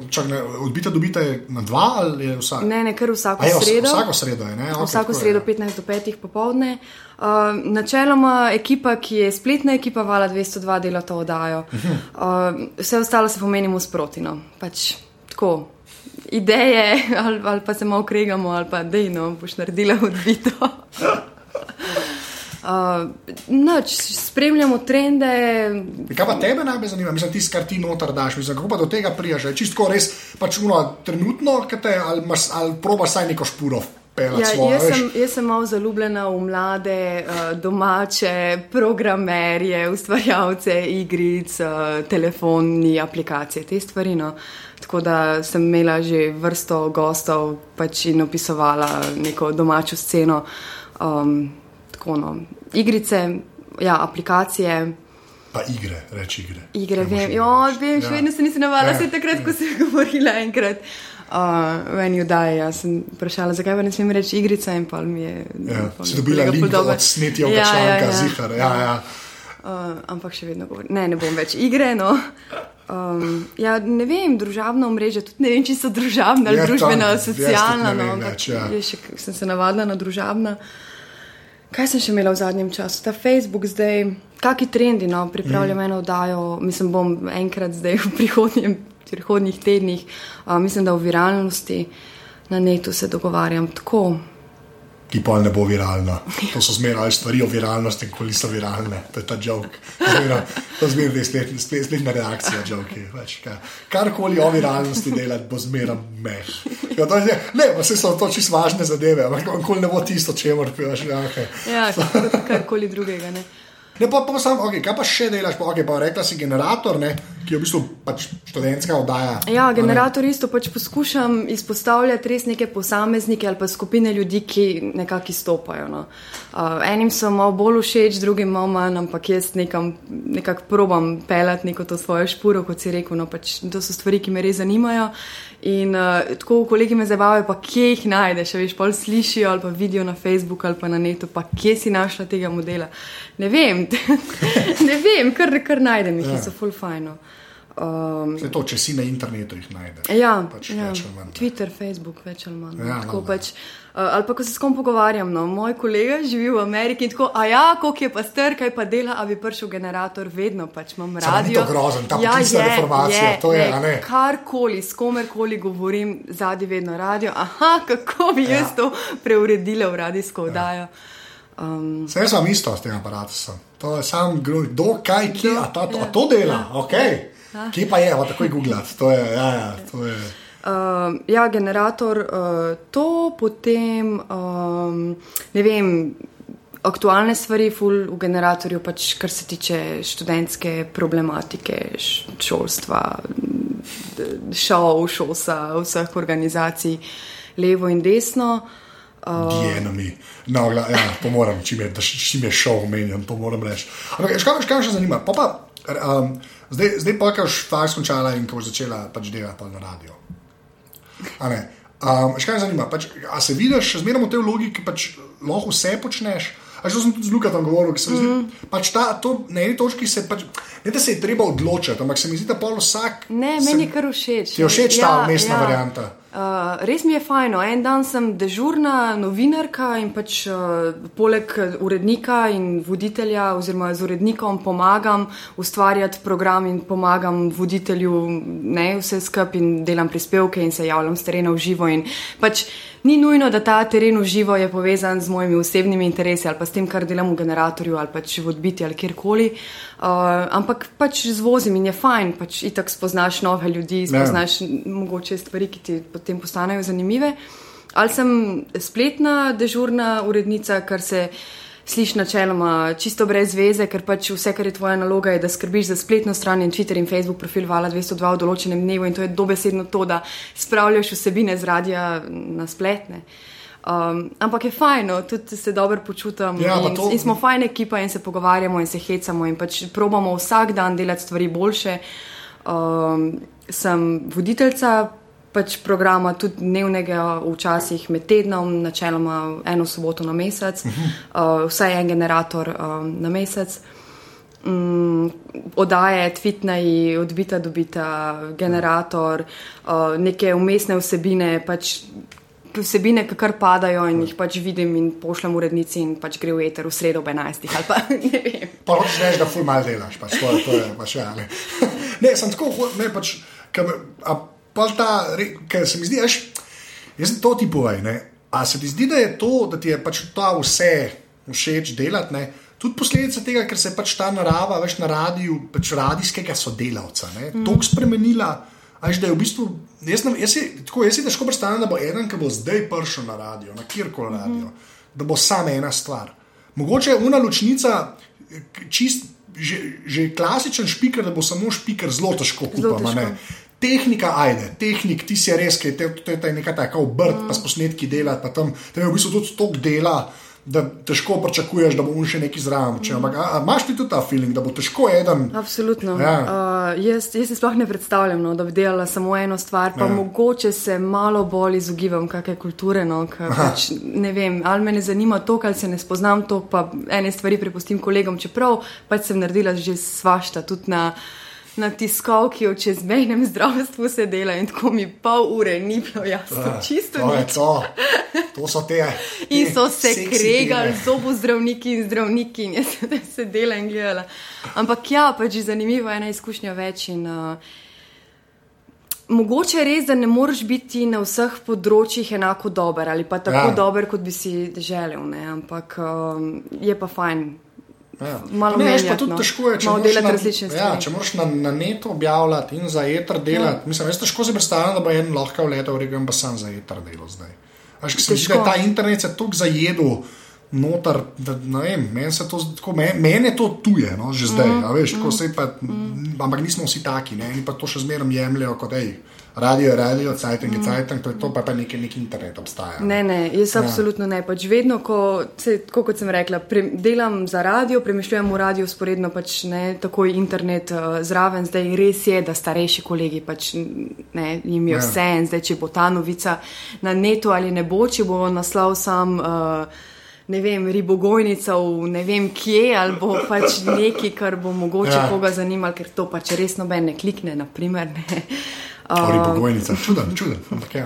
odbita dobita na dva ali je vsak? Ne, ne, kar vsako je, sredo. Vsako sredo je, ne? Okay, vsako sredo je. 15 do 5 popovdne. Uh, načeloma ekipa, ki je spletna ekipa, vala 202 dela to oddajo. Uh, vse ostalo se pomenimo sproti. No. Pač, tako, ideje ali, ali pa se malo kregamo, ali pa dejno boš naredila odbito. Uh, noč, spremljamo trende. Kaj pa tebe najbolj zanima, mislim, tisti, kar ti noter daš, mislim, kako pa do tega prijaš? Čisto res, pač uno, trenutno, te, ali, ali probaš saj neko špuro. Ja, svoje, jaz, sem, jaz sem malo zaljubljena v mlade, uh, domače, programerje, ustvarjalce igric, uh, telefoni, aplikacije, te stvari. No. Tako da sem imela že vrsto gostov pač in opisovala neko domačo sceno. Um, tako, no. igrice, ja, aplikacije. Pa igre, reči igre. Igre, vem, jo, vem, še ja. vedno se nisem navadila, ja. takrat, ko sem govorila enkrat. Uh, v eni oddaji ja, sem vprašala, zakaj ne smem reči igrica. Je, ja, si dobila link od snetja ja, članka, ja, ja, zihar. Ja, ja. Uh, ampak še vedno govorim, ne, ne bom več igre. No. Um, ja, ne vem, družabno mreže, tudi ne vem, če so družabna ali ja, družbena ali socialna. No, več, ja. še, sem se navadila na družabna. Uh, Kaj sem še imela v zadnjem času? Ta Facebook zdaj, kakšni trendi, no, pripravljam mm. eno oddajo, mislim, bom enkrat zdaj v prihodnjem, prihodnjih tednih, uh, mislim, da v viralnosti na netu se dogovarjam tako ki pa ne bo viralna. To so zmeraj stvari o viralnosti, ko niso viralne, to je ta jok. To je zmeraj spletna reakcija, joki. Karkoli o viralnosti delati, bo zmeraj meh. Ja, ne, pa se so to čisto važne zadeve, ampak nikoli ne bo tisto, če moraš. Ja, karkoli drugega. Ne. Ne, pa, pa sam, okay, kaj pa še delaš? Pa, okay, pa rekla si generator, ne, ki je v bistvu pač študentska oddaja. Ja, generator isto pač poskušam izpostavljati res neke posameznike ali pa skupine ljudi, ki nekako izstopajo. No. Uh, enim so malo bolj všeč, drugim malo manj, ampak jaz nekam, nekako probam pelati neko to svojo špuro, kot si rekel. No, pač, to so stvari, ki me res zanimajo. In uh, tako kolegi me zabavajo, pa kje jih najdeš, veš, pol slišijo ali pa vidijo na Facebooku ali pa na netu, pa kje si našla tega modela. Ne vem, ne vem, kar, kar najdem jih, ja. so full fajno. Um, to, če si na internetu, jih najdeš. Ja, pač ja. Twitter, Facebook, več ali manj. Ja, no, pač, uh, ali pa ko se s kom pogovarjam, no, moj kolega živi v Ameriki in tako, a ja, koliko je pa str, kaj pa dela, a bi prišel generator, vedno pač imam radio. To je grozen, ta ja, je, informacija, je, to je, ne, ne. Karkoli, s komerkoli govorim, zadnji vedno radio, aha, kako bi ja. jaz to preuredila v radijsko oddajo. Ja. Um, Vse sem isto s tem aparatom. To je samo, kdo kaj, ki a ta, to, ja, a to dela. Ja. Okay. Kje pa je, tako je Google. To je, ja, ja, to je. Uh, ja, generator, uh, to potem, um, ne vem, aktualne stvari, ful v generatorju, pač kar se tiče študentske problematike, šolstva, šov, šolsa, vseh organizacij, levo in desno. Dienami. Uh, no, ja, to moram, čim je, čim je šov omenjen, to moram reči. Ampak, škaj me še zanima? Pa pa, um, Zdaj, zdaj pa, ko si faks končala in ko boš začela pač delati na radio. Um, še kaj me zanima, pač, a se vidiš, zmeraj v tej vlogi, ki pač lahko vse počneš. A že sem tudi z Lukatom govoril, ki se mi zdi, mm. pač ta, to, na eni točki se pač, ne da se je treba odločiti, ampak se mi zdi, da pol vsak. Ne, meni je kar všeč. Ti je všeč ta ja, mestna ja. varianta. Uh, res mi je fajno. En dan sem dežurna novinarka in pač uh, poleg urednika in voditelja, oziroma z urednikom pomagam ustvarjati program in pomagam voditelju, ne vse skupaj in delam prispevke in se javljam s terena v živo. Pač, ni nujno, da ta teren v živo je povezan z mojimi osebnimi interesi ali pa s tem, kar delam v generatorju ali pač v odbiti ali kjerkoli. Uh, ampak pač zvozim in je fajn, pač itak spoznaš nove ljudi, ja. spoznaš ja. mogoče stvari, ki ti potem postanejo zanimive. Ali sem spletna, dežurna urednica, kar se sliši načeloma čisto brez veze, ker pač vse, kar je tvoja naloga, je, da skrbiš za spletno stran in Twitter in Facebook profil Vala 202 v določenem dnevu in to je dobesedno to, da spravljaš vsebine z radia na spletne. Um, ampak je fajno, tudi se dobro počutim. Ja, in, to... in smo fajna ekipa in se pogovarjamo in se hecamo in pač probamo vsak dan delati stvari boljše. Um, sem voditeljca pač programa, tudi dnevnega, včasih med tednom, načeloma eno soboto na mesec, uh -huh. uh, vsaj en generator um, na mesec. Um, odaje, tvitnaj, odbita, dobita, generator, uh, neke umestne vsebine, pač vsebine, ki kar padajo in jih pač vidim in pošljem urednici in pač gre v eter v sredo ob 11. ali pa ne vem. Pa hočeš reči, da ful mal delaš, pač to, to je pač ja. Ne, ne sem tako, ne pač, kam, a, pa ta, ker se mi zdi, veš, jaz sem to ti povej. A se ti zdi, da je to, da ti je pač to vse všeč delati, ne? tudi posledica tega, ker se je pač ta narava, veš, na radiju, pač radijskega sodelavca, mm. tako spremenila. Až da je v bistvu, jaz, ne, jaz, si, tako, jaz si težko predstavljam, da bo eden, ki bo zdaj prišel na radio, na kjerkoli mm -hmm. radio, da bo samo ena stvar. Mogoče je una ločnica, čist, že, že klasičen špiker, da bo samo špiker, zelo težko kupiti tehnika, ajde, tehnik, ti si res, ki je te, te nekaj tako obrt, mm. pa s posnetki delati, pa tam, tam je v bistvu tudi tok dela. Da težko pričakuješ, da bo še nekaj zraven. Mm. Ampak imaš ti tudi ta feeling, da bo težko eden? Absolutno. Ja. Uh, jaz, jaz si sploh ne predstavljam, no, da bi delala samo eno stvar, pa ja. mogoče se malo bolj izogibam kakšne kulture. No, pač, ne vem, ali me ne zanima to, kar se ne spoznam, to pa ene stvari prepustim kolegom, čeprav pač sem naredila že svašta tudi na na tiskovki o čezmejnem zdravstvu se dela in tako mi pol ure ni bilo jasno, uh, čisto to nič. To. to so te. in so se kregali, zobo zdravniki in zdravniki in jaz sem se dela in gledala. Ampak ja, pač je zanimiva ena izkušnja več. In, uh, Mogoče je res, da ne moreš biti na vseh področjih enako dober ali pa tako ja. dober, kot bi si želel, ne? ampak um, je pa fajn. Ja. Malo ne, menjati, pa tudi no. težko je, če moraš, na, ja, če moraš na, na netu objavljati in za eter delati. Ja. Mislim, veste, težko si predstavljati, da bo en lahko letel, rekel pa sam za eter delo zdaj. Veš, se, ta internet se je tako zajedel noter, da, ne vem, meni se to tako, meni, meni je to tuje, no, že zdaj, mm, veš, mm, se pa, mm. ampak nismo vsi taki, ne, in pa to še zmeraj jemljajo kot ej. Radio je radio, cajtang je mm. cajtang, to je to, pa pa nekaj nek internet obstaja. Ne, ne, jaz ja. absolutno ne. Pač vedno, ko, se, tako kot sem rekla, pre, delam za radio, premišljujem v radio, sporedno pač ne, takoj internet uh, zraven. Zdaj res je, da starejši kolegi pač ne, jim je ja. vse en, zdaj če bo ta novica na netu ali ne bo, če bo naslov sam. Uh, ne vem, ribogojnica v ne vem kje, ali bo pač nekaj, kar bo mogoče ja. koga zanimalo, ker to pač res noben ne klikne. Naprimer, ne. Um, ribogojnica, čuden, čuden. Okay,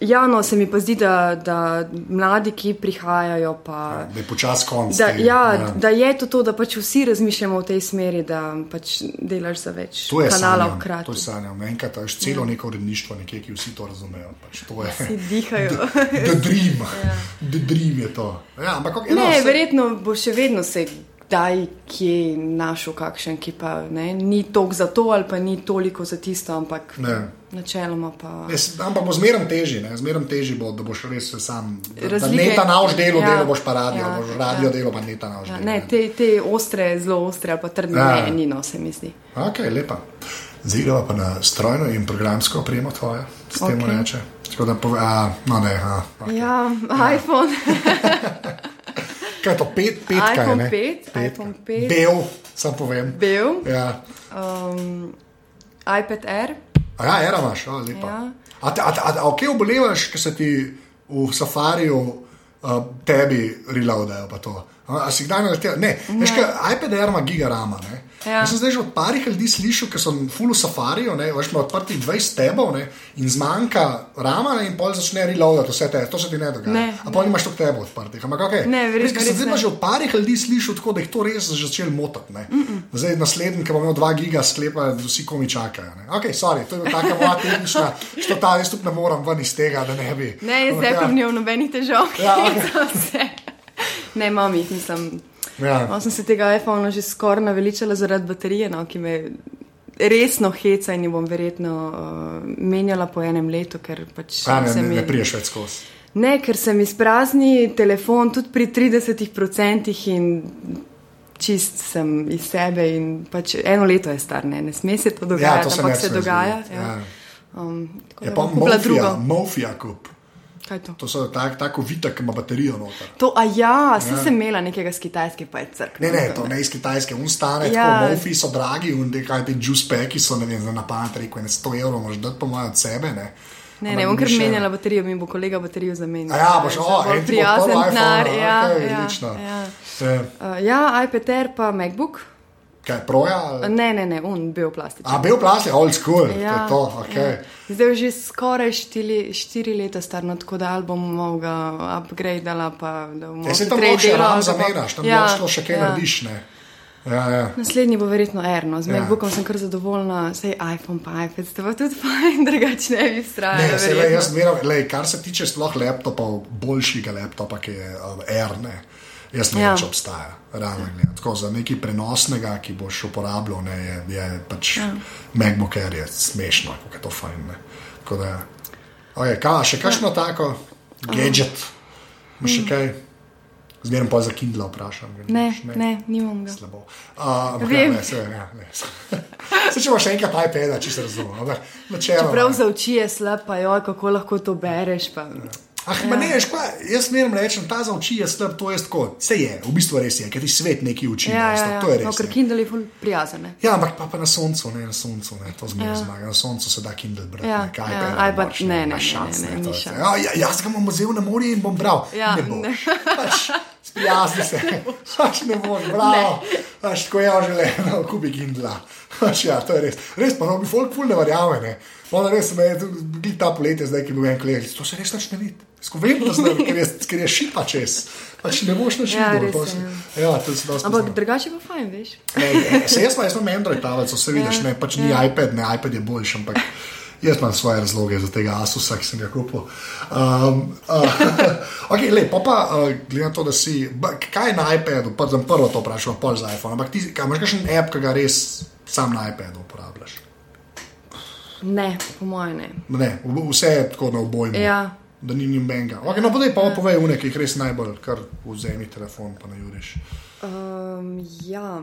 Ja, no, se mi pa zdi, da, da mladi, ki prihajajo, pa, ja, da je počasi konc. Da, ja, ja. da je to, to, da pač vsi razmišljamo v tej smeri, da pač delaš za več kanalov hkrati. To je sanjam. Enkrat imaš celo ja. neko uredništvo, nekje, ki vsi to razumejo. Pač to je. Vsi dihajo. Da dream. Ja. Da dream je to. Ja, ampak, ne, no, se... verjetno bo še vedno se kdaj, kje našel kakšen, ki pa ne, ni toliko za to ali pa ni toliko za tisto, ampak ne. načeloma pa. Ne, ampak bo zmeraj težje, zmeraj težje bo, da boš res sam. Ne ta nauž delo, ja, delo boš pa radio, ja, boš radio ja. delo, pa ne ta nauž ja, delo. Ne, te, te ostre, zelo ostre ali pa trdne, ja. ne, ni no, se mi zdi. Ok, lepa. Zidava pa na strojno in programsko opremo tvoje, s tem okay. reče. Da, a, no, ne, a, okay. Ja, ja, iPhone. Kaj je to, pet, pet, iPhone kaj, 5, pet, iPhone 5. Bel, sam povem. Bel. Ja. Um, iPad Air. A ja, era imaš, a lepa. Ja. A, a, a, a ok, obolevaš, ker se ti v safariju uh, tebi reloadajo pa to. A, si kdaj naletel? Ne, ne. veš, kaj, iPad Air ima gigarama, ne? Ja. Jaz sem zdaj že od parih ljudi slišal, ki so v fullu safarijo, veš, ima odprtih 20 tebov ne, in zmanjka rama ne, in pol začne reloadati vse te, to se ti ne dogaja. Ne, A pol imaš toliko tebov odprtih. Ampak okay. ne, verjetno. Jaz sem zdaj že od parih ljudi slišal tako, da jih to res začel motati. Mm -mm. Zdaj naslednji, ki bo imel 2 giga sklepa, vsi komi čakajo. Ne. Ok, sorry, to je tako moja tehnična, što ta jaz tudi ne morem ven iz tega, da ne bi. Ne, jaz zdaj pa nimam nobenih težav. Ja, okay. Ne, mami, mislim. Ja. Sem se tega iPhona že skoraj naveličala zaradi baterije, no, ki me resno heca in jo bom verjetno uh, menjala po enem letu. Pač A, ne, mi... ne priješ več skozi. Ne, ker se mi sprazni telefon tudi pri 30% in čist sem iz sebe. Pač eno leto je star, ne, ne sme se to dogajati, ja, ampak se dogaja. Ja. Ja. Um, je pa mafija, mafija kup. To? To so tak, tako vitek, ki ima baterijo noter. To, a ja, si ja. sem imela nekega z kitajske, pa je crk. Ne, ne, to ne iz kitajske, un stane, ja. tako mofi so dragi, un te kaj ti juice packi so, ne vem, za napamet rekel, ne 100 evrov, možeš dati po mojem od sebe, ne. Ne, ne, bom kar menjala baterijo, mi bo kolega baterijo zamenjal. Ja, boš, o, en prijazen denar, ja, okay, ja, ja. Ja. Uh, ja, iPad Air pa MacBook. Kaj, proja? Ne, ne, ne, un bil plastik. A bil plastik, old school. Ja, to, okay. ja. Zdaj je že skoraj štiri, štiri leta star, no, tako da bom mogla upgradeala. Ja, se tam lahko še ram zamenjaš, tam ja, lahko še kaj ja. narediš. Ja, ja. Naslednji bo verjetno Erno, z ja. MacBookom sem kar zadovoljna, sej iPhone, pa iPad, to pa tudi fajn, drugače ne bi strajala. Ne, se, le, jaz, le, kar se tiče sploh laptopov, boljšega laptopa, ki je uh, Air. Ne. Jaz ne vem, ja. če obstaja. Tako, za nekaj prenosnega, ki boš uporabljal, ne, je, je pač ja. MacBook Air je smešno, kako je to fajn. Da, okay, kaj, še kakšno ja. tako gadget, imaš še mm. kaj? Zmerno pa za Kindle vprašam. Ne, ne, ne, nimam ga. Slabo. Uh, ja, ne, se, ja, ne. se če imaš enkrat iPad, če se razumeš. Čeprav za oči je slab, pa jo, kako lahko to bereš. Pa... Ja. Ah, ja. ne, pa, jaz smerim reči, ta za oči je slab, to je tako. Vse je, v bistvu res je, ker ti svet neki uči. Ja, ja, ja. To je res. No, ker Kindle je prijazen. Ne? Ja, ampak pa, pa na soncu, ne na soncu, ne, to zmeraj ja. zmaga. Na soncu se da Kindle brati. Ja, kaj ja, pa, pa, ne, ne, šans, ne, ne, ne, ne, ja, ja, jaz ga bom vzel na morje in bom bral. Ja, ne bo. Pač, Sprijazni se, pač ne boš, bravo. Pač, ko je želel, no, kubi Kindle. Pač, ja, to je res. Res pa, no, bi folk ful ne verjame. Ono res me je tudi ta poletje, zdaj ki bi bil en kolega. To se res ne vidi. Skovedno, ker, ker je šipa čez. Pač ne boš več ja, videl. Ja, Ampak drugače pa fajn, veš. Ne, se jaz, jaz imam Android tablico, vse vidiš, ja, ne, pač ni ja. iPad, ne, iPad je boljši, ampak jaz imam svoje razloge za tega Asusa, ki sem ga kupil. Um, uh, okay, lej, pa pa, uh, glede na to, da si, kaj je na iPadu, pa sem prvo to vprašal, pol za iPhone, ampak ti, kaj, imaš kakšen app, ki ga res sam na iPadu uporabljaš? Ne, po mojem ne. ne. Vse je tako na obojmu. Ja. da ni ni benga. Okay, no, podaj pa povej v nekaj res najbolj, kar vzemi telefon, pa na juriš. Um, ja,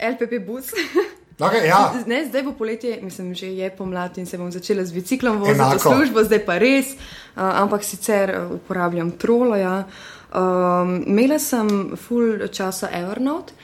LPP bus. Okay, ja. Ne, zdaj bo poletje, mislim, že je pomlad in se bom začela z biciklom voziti v službo, zdaj pa res, uh, ampak sicer uporabljam troloja. Um, imela sem full časa Evernote,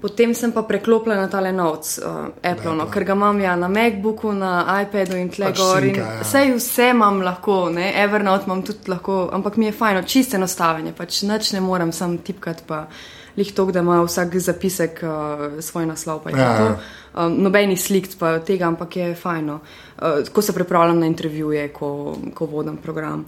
potem sem pa preklopila na tale Notes, uh, Apple, no, ker ga imam ja na MacBooku, na iPadu in tle Pač gor. in ja. Sej vse imam lahko, ne? Evernote imam tudi lahko, ampak mi je fajno, čisto enostavno, pač nič ne morem sam tipkati, pa lih to, da ima vsak zapisek uh, svoj naslov. pa Ja, ja. Um, nobenih slik pa tega, ampak je fajno, uh, ko se pripravljam na intervjuje, ko, ko vodim program.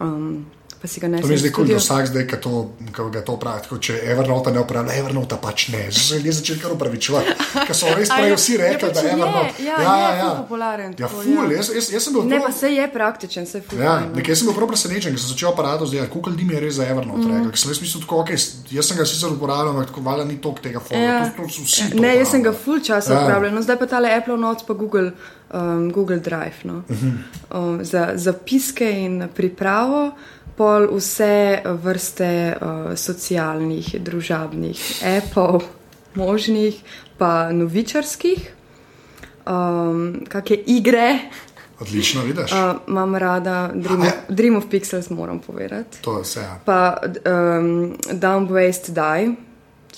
Um, pa si ga ne To je zdaj da studio. vsak zdaj, ki to, ko ga to pravi, tako, če Evernote ne uporablja, Evernote pač ne. Zdaj so ljudje začeli kar upravičevati, ker so res prej je- vsi je rekli, pač da je je, Evernote. ja, je ful popularen, Ja, ful, ja. jaz, jaz, jaz sem bil Ne, prav- pa se je praktičen, se ful. Ja, no. nekaj sem bil prav presenečen, ker sem začel aparatus delati. Kukal dim je res za Evernote. Mm. Rekel, sem jaz mislil, tako, okay, jaz sem ga sicer uporabljal, ampak tako valjda ni tok tega forma. Ja. To, to vsi. to Ne, jaz sem ga full časa Ja. ja. uporabljal, no, zdaj pa tale Apple Notes pa Google, um, Google Drive. No. Uh -huh. um, za zapiske in pripravo, pol vse vrste uh, socialnih, družabnih appov, možnih, pa novičarskih, um, kakšne igre. Odlično, vidiš. Uh, imam rada Dream of, A, Dream of Pixels, moram povedati. to je vse. Ja. Pa um, Down Waste Die,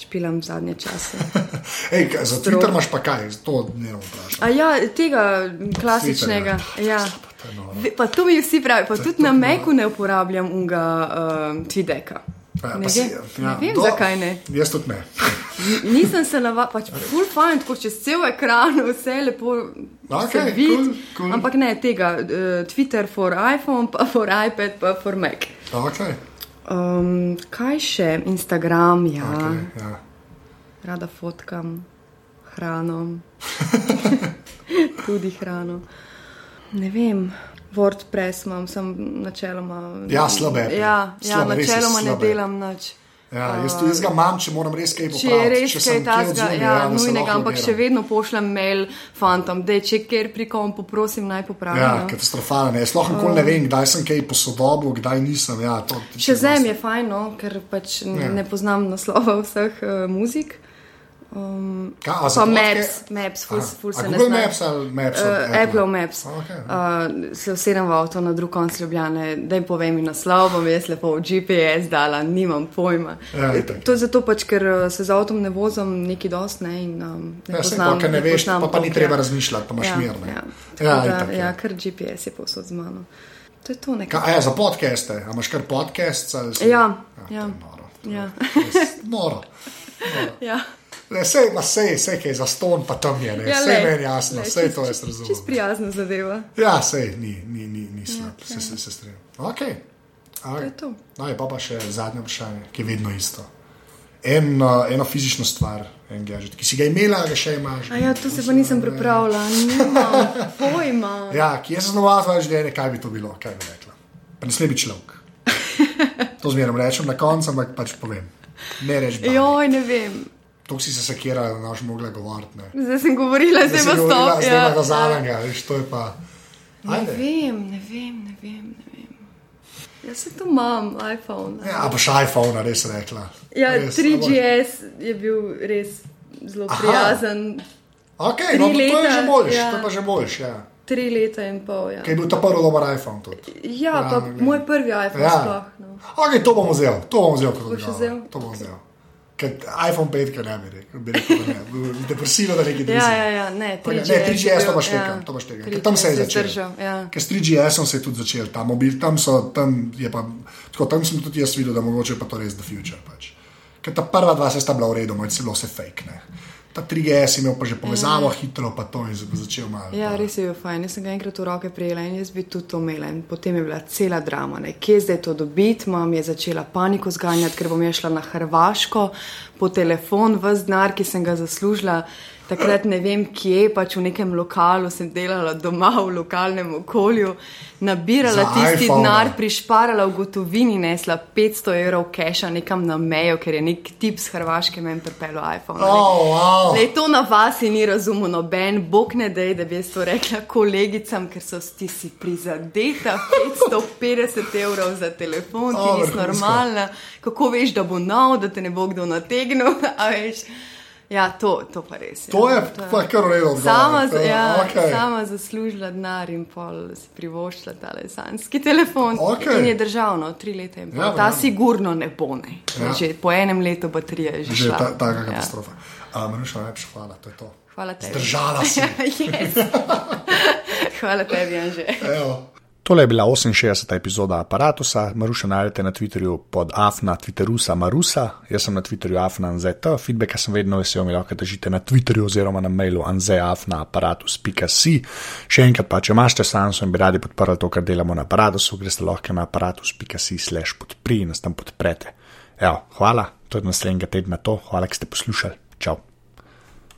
špilam zadnje čase. Ej, za Twitter imaš pa kaj, to ne. A ja, tega klasičnega. Ja. To noro. Ve- Pa to mi vsi pravijo, pa tudi na Meku ne uporabljam unga um, Twideka. Ja, Ne, si- ja, ne vem, do- zakaj ne. Jaz tudi ne. Nisem se navadila, pač full fajn, tako čez cel ekran, vse lepo Okej, se vidi. cool, cool. Ampak ne tega, uh, Twitter for iPhone, pa for iPad, pa for Mac. Okay. Um, kaj še, Instagram, ja, okay. Okay, ja. rada fotkam hrano, tudi hrano. Ne vem, WordPress imam, sem načeloma. Ja, slabe. Ja, ja Slabe, je načeloma ne delam nič. Ja, jaz, jaz ga imam, če moram res kaj Če popraviti. je res če kaj takega, ja, se nujnega, ampak še vedno pošljem mail fantom, da če kjer pri kom poprosim naj popravijo. Ja, katastrofalno. Jaz lahko nikoli ne vem, kdaj sem kaj posodobil, kdaj nisem. Ja, to, Še mi je fajn, no, ker pač Ja. ja. ne poznam naslova vseh uh, muzik. Um, Kaj, a pa za Maps, Maps, ful, ful se ne znam. Maps ali Maps? Uh, od Apple Maps. Okay. Uh, se usedem v avto na drug konc Ljubljane, da jim povem in naslov, bom jaz lepo v GPS dala, nimam pojma. Ja, to je zato pač, ker uh, se z avtom ne vozim neki dost ne, in um, ne Ja, poznam. ker ne veš, poznam pa, pa ni treba ja. razmišljati, pa imaš ja, mir. ne. Ja, ja, ja, da, itak, ja, ja. ker GPS je povsod z mano. To je to nekaj. Kaj, a ja, za podcaste, a imaš kar podcast? Ja, je ja. Noro. to je Ja. Noro. Ja. Ne, sej, ma sej, sej, kaj za ston, pa tam je, ne. Ja, sej meni jasno, lej, sej čist- to jaz Čist razumem. prijazna zadeva. Ja, sej, ni, ni, ni, ni slab, Ja, se, se, se strinjam. Ok. Je. Aj, pa pa še zadnje vprašanje, ki je vedno isto. En, uh, eno fizično stvar, en gadget, ki si ga imela, ga še imaš. A ja, to se pa nisem pripravila, nimam pojma. Ja, ki je zaznamoval tvoje življenje, kaj bi to bilo, kaj bi rekla. Pa ne sme biti človek. To zmerno rečem na koncu, ampak pač povem. Ne reč. Joj. Joj, ne vem. To si se sekira, da naš mogla govoriti. ne. Zdaj sem govorila, zdaj pa stop. Zdaj Ja, pa ga zadnjega, veš, to je pa. Ne Ajde. vem, ne vem, ne vem. Ne vem. Jaz se to imam, iPhone. Ja, a pa še iPhone, res rekla. Ja, Res, 3GS je bil res zelo Aha. prijazen. Ok, Tri no, to je leta, že boljš, ja. to pa že boljš. Ja. Tri leta in pol. Ja, Kaj je bil ta prvi dober iPhone tudi? ja pa ne vem. moj prvi iPhone Ja. sploh. No. Ok, to bom vzel, to bom vzel kot Boš odgovor. vzel? To bom vzel. IPhone 5, ker ne bi rekel, bi rekel, ne. Depresivno, da nekaj Ja, drži. ja, ja, ne, Pa ne, 3GS. ne, 3GS to baš ja, tekam, to baš tekam. Ker tam se je 3GS začel. Ja. Ker s 3GS-om se je tudi začel ta mobil, tam, so, tam, je pa, tako, tam sem tudi jaz videl, da mogoče pa to res the future. Pač. Ker ta prva dva se sta bila v redu, moj celo vse fake. Ne. Ta 3GS je imel pa že povezavo hitro, pa to in začel malo. Ja, res je bil fajn. Jaz sem ga enkrat v roke prijela in jaz bi tudi to imela. In potem je bila cela drama, ne. kje zdaj to dobiti. Mam je začela paniko zganjati, ker bom je šla na Hrvaško po telefon, v znar, ki sem ga zaslužila. Takrat ne vem kje, pač v nekem lokalu sem delala doma v lokalnem okolju, nabirala Za tisti iPhona. denar, prišparala v gotovini, nesla 500 evrov keša nekam na mejo, ker je nek tip z Hrvaške meni pripeljal iPhone. Oh, wow. Lej, to na vas ni razumel noben, bog ne dej, da bi jaz to rekla kolegicam, ker so ti si prizadeta, 550 evrov za telefon, ti O, nisi normalna, kako veš, da bo nov, da te ne bo kdo nategnil, a veš. Ja, to, to pa res. To ja. je pa kar v redu. odgovor. Sama, To je- ja, okej. sama zaslužila denar in pol si privoščila ta lesanski telefon. Okej. In je državno, tri leta in pol. Ja, Ja, ta verjamem. sigurno ne bo ne. Ja. Že po enem letu baterija je že, Že ta, taka Ja. katastrofa. Ja. Maruša, najlepša hvala, to je to. Hvala tebi. Zdržala si. yes. Hvala tebi, Anže. Evo. Tole je bila 68. epizoda aparata. Maruša najdete na Twitterju pod afna Twitterusa Marusa, jaz sem na Twitterju afna anzeta, feedbacka sem vedno vesel, mi lahko držite na Twitterju oziroma na mailu anzeafnaaparatus.si. Še enkrat pa, če imate sanso in bi radi podprli to, kar delamo na aparatusu, greste lahko na aparatus.si slash podpri in nas tam podprete. Evo, hvala, to je naslednjega tedna to, hvala, ker ste poslušali. Čau.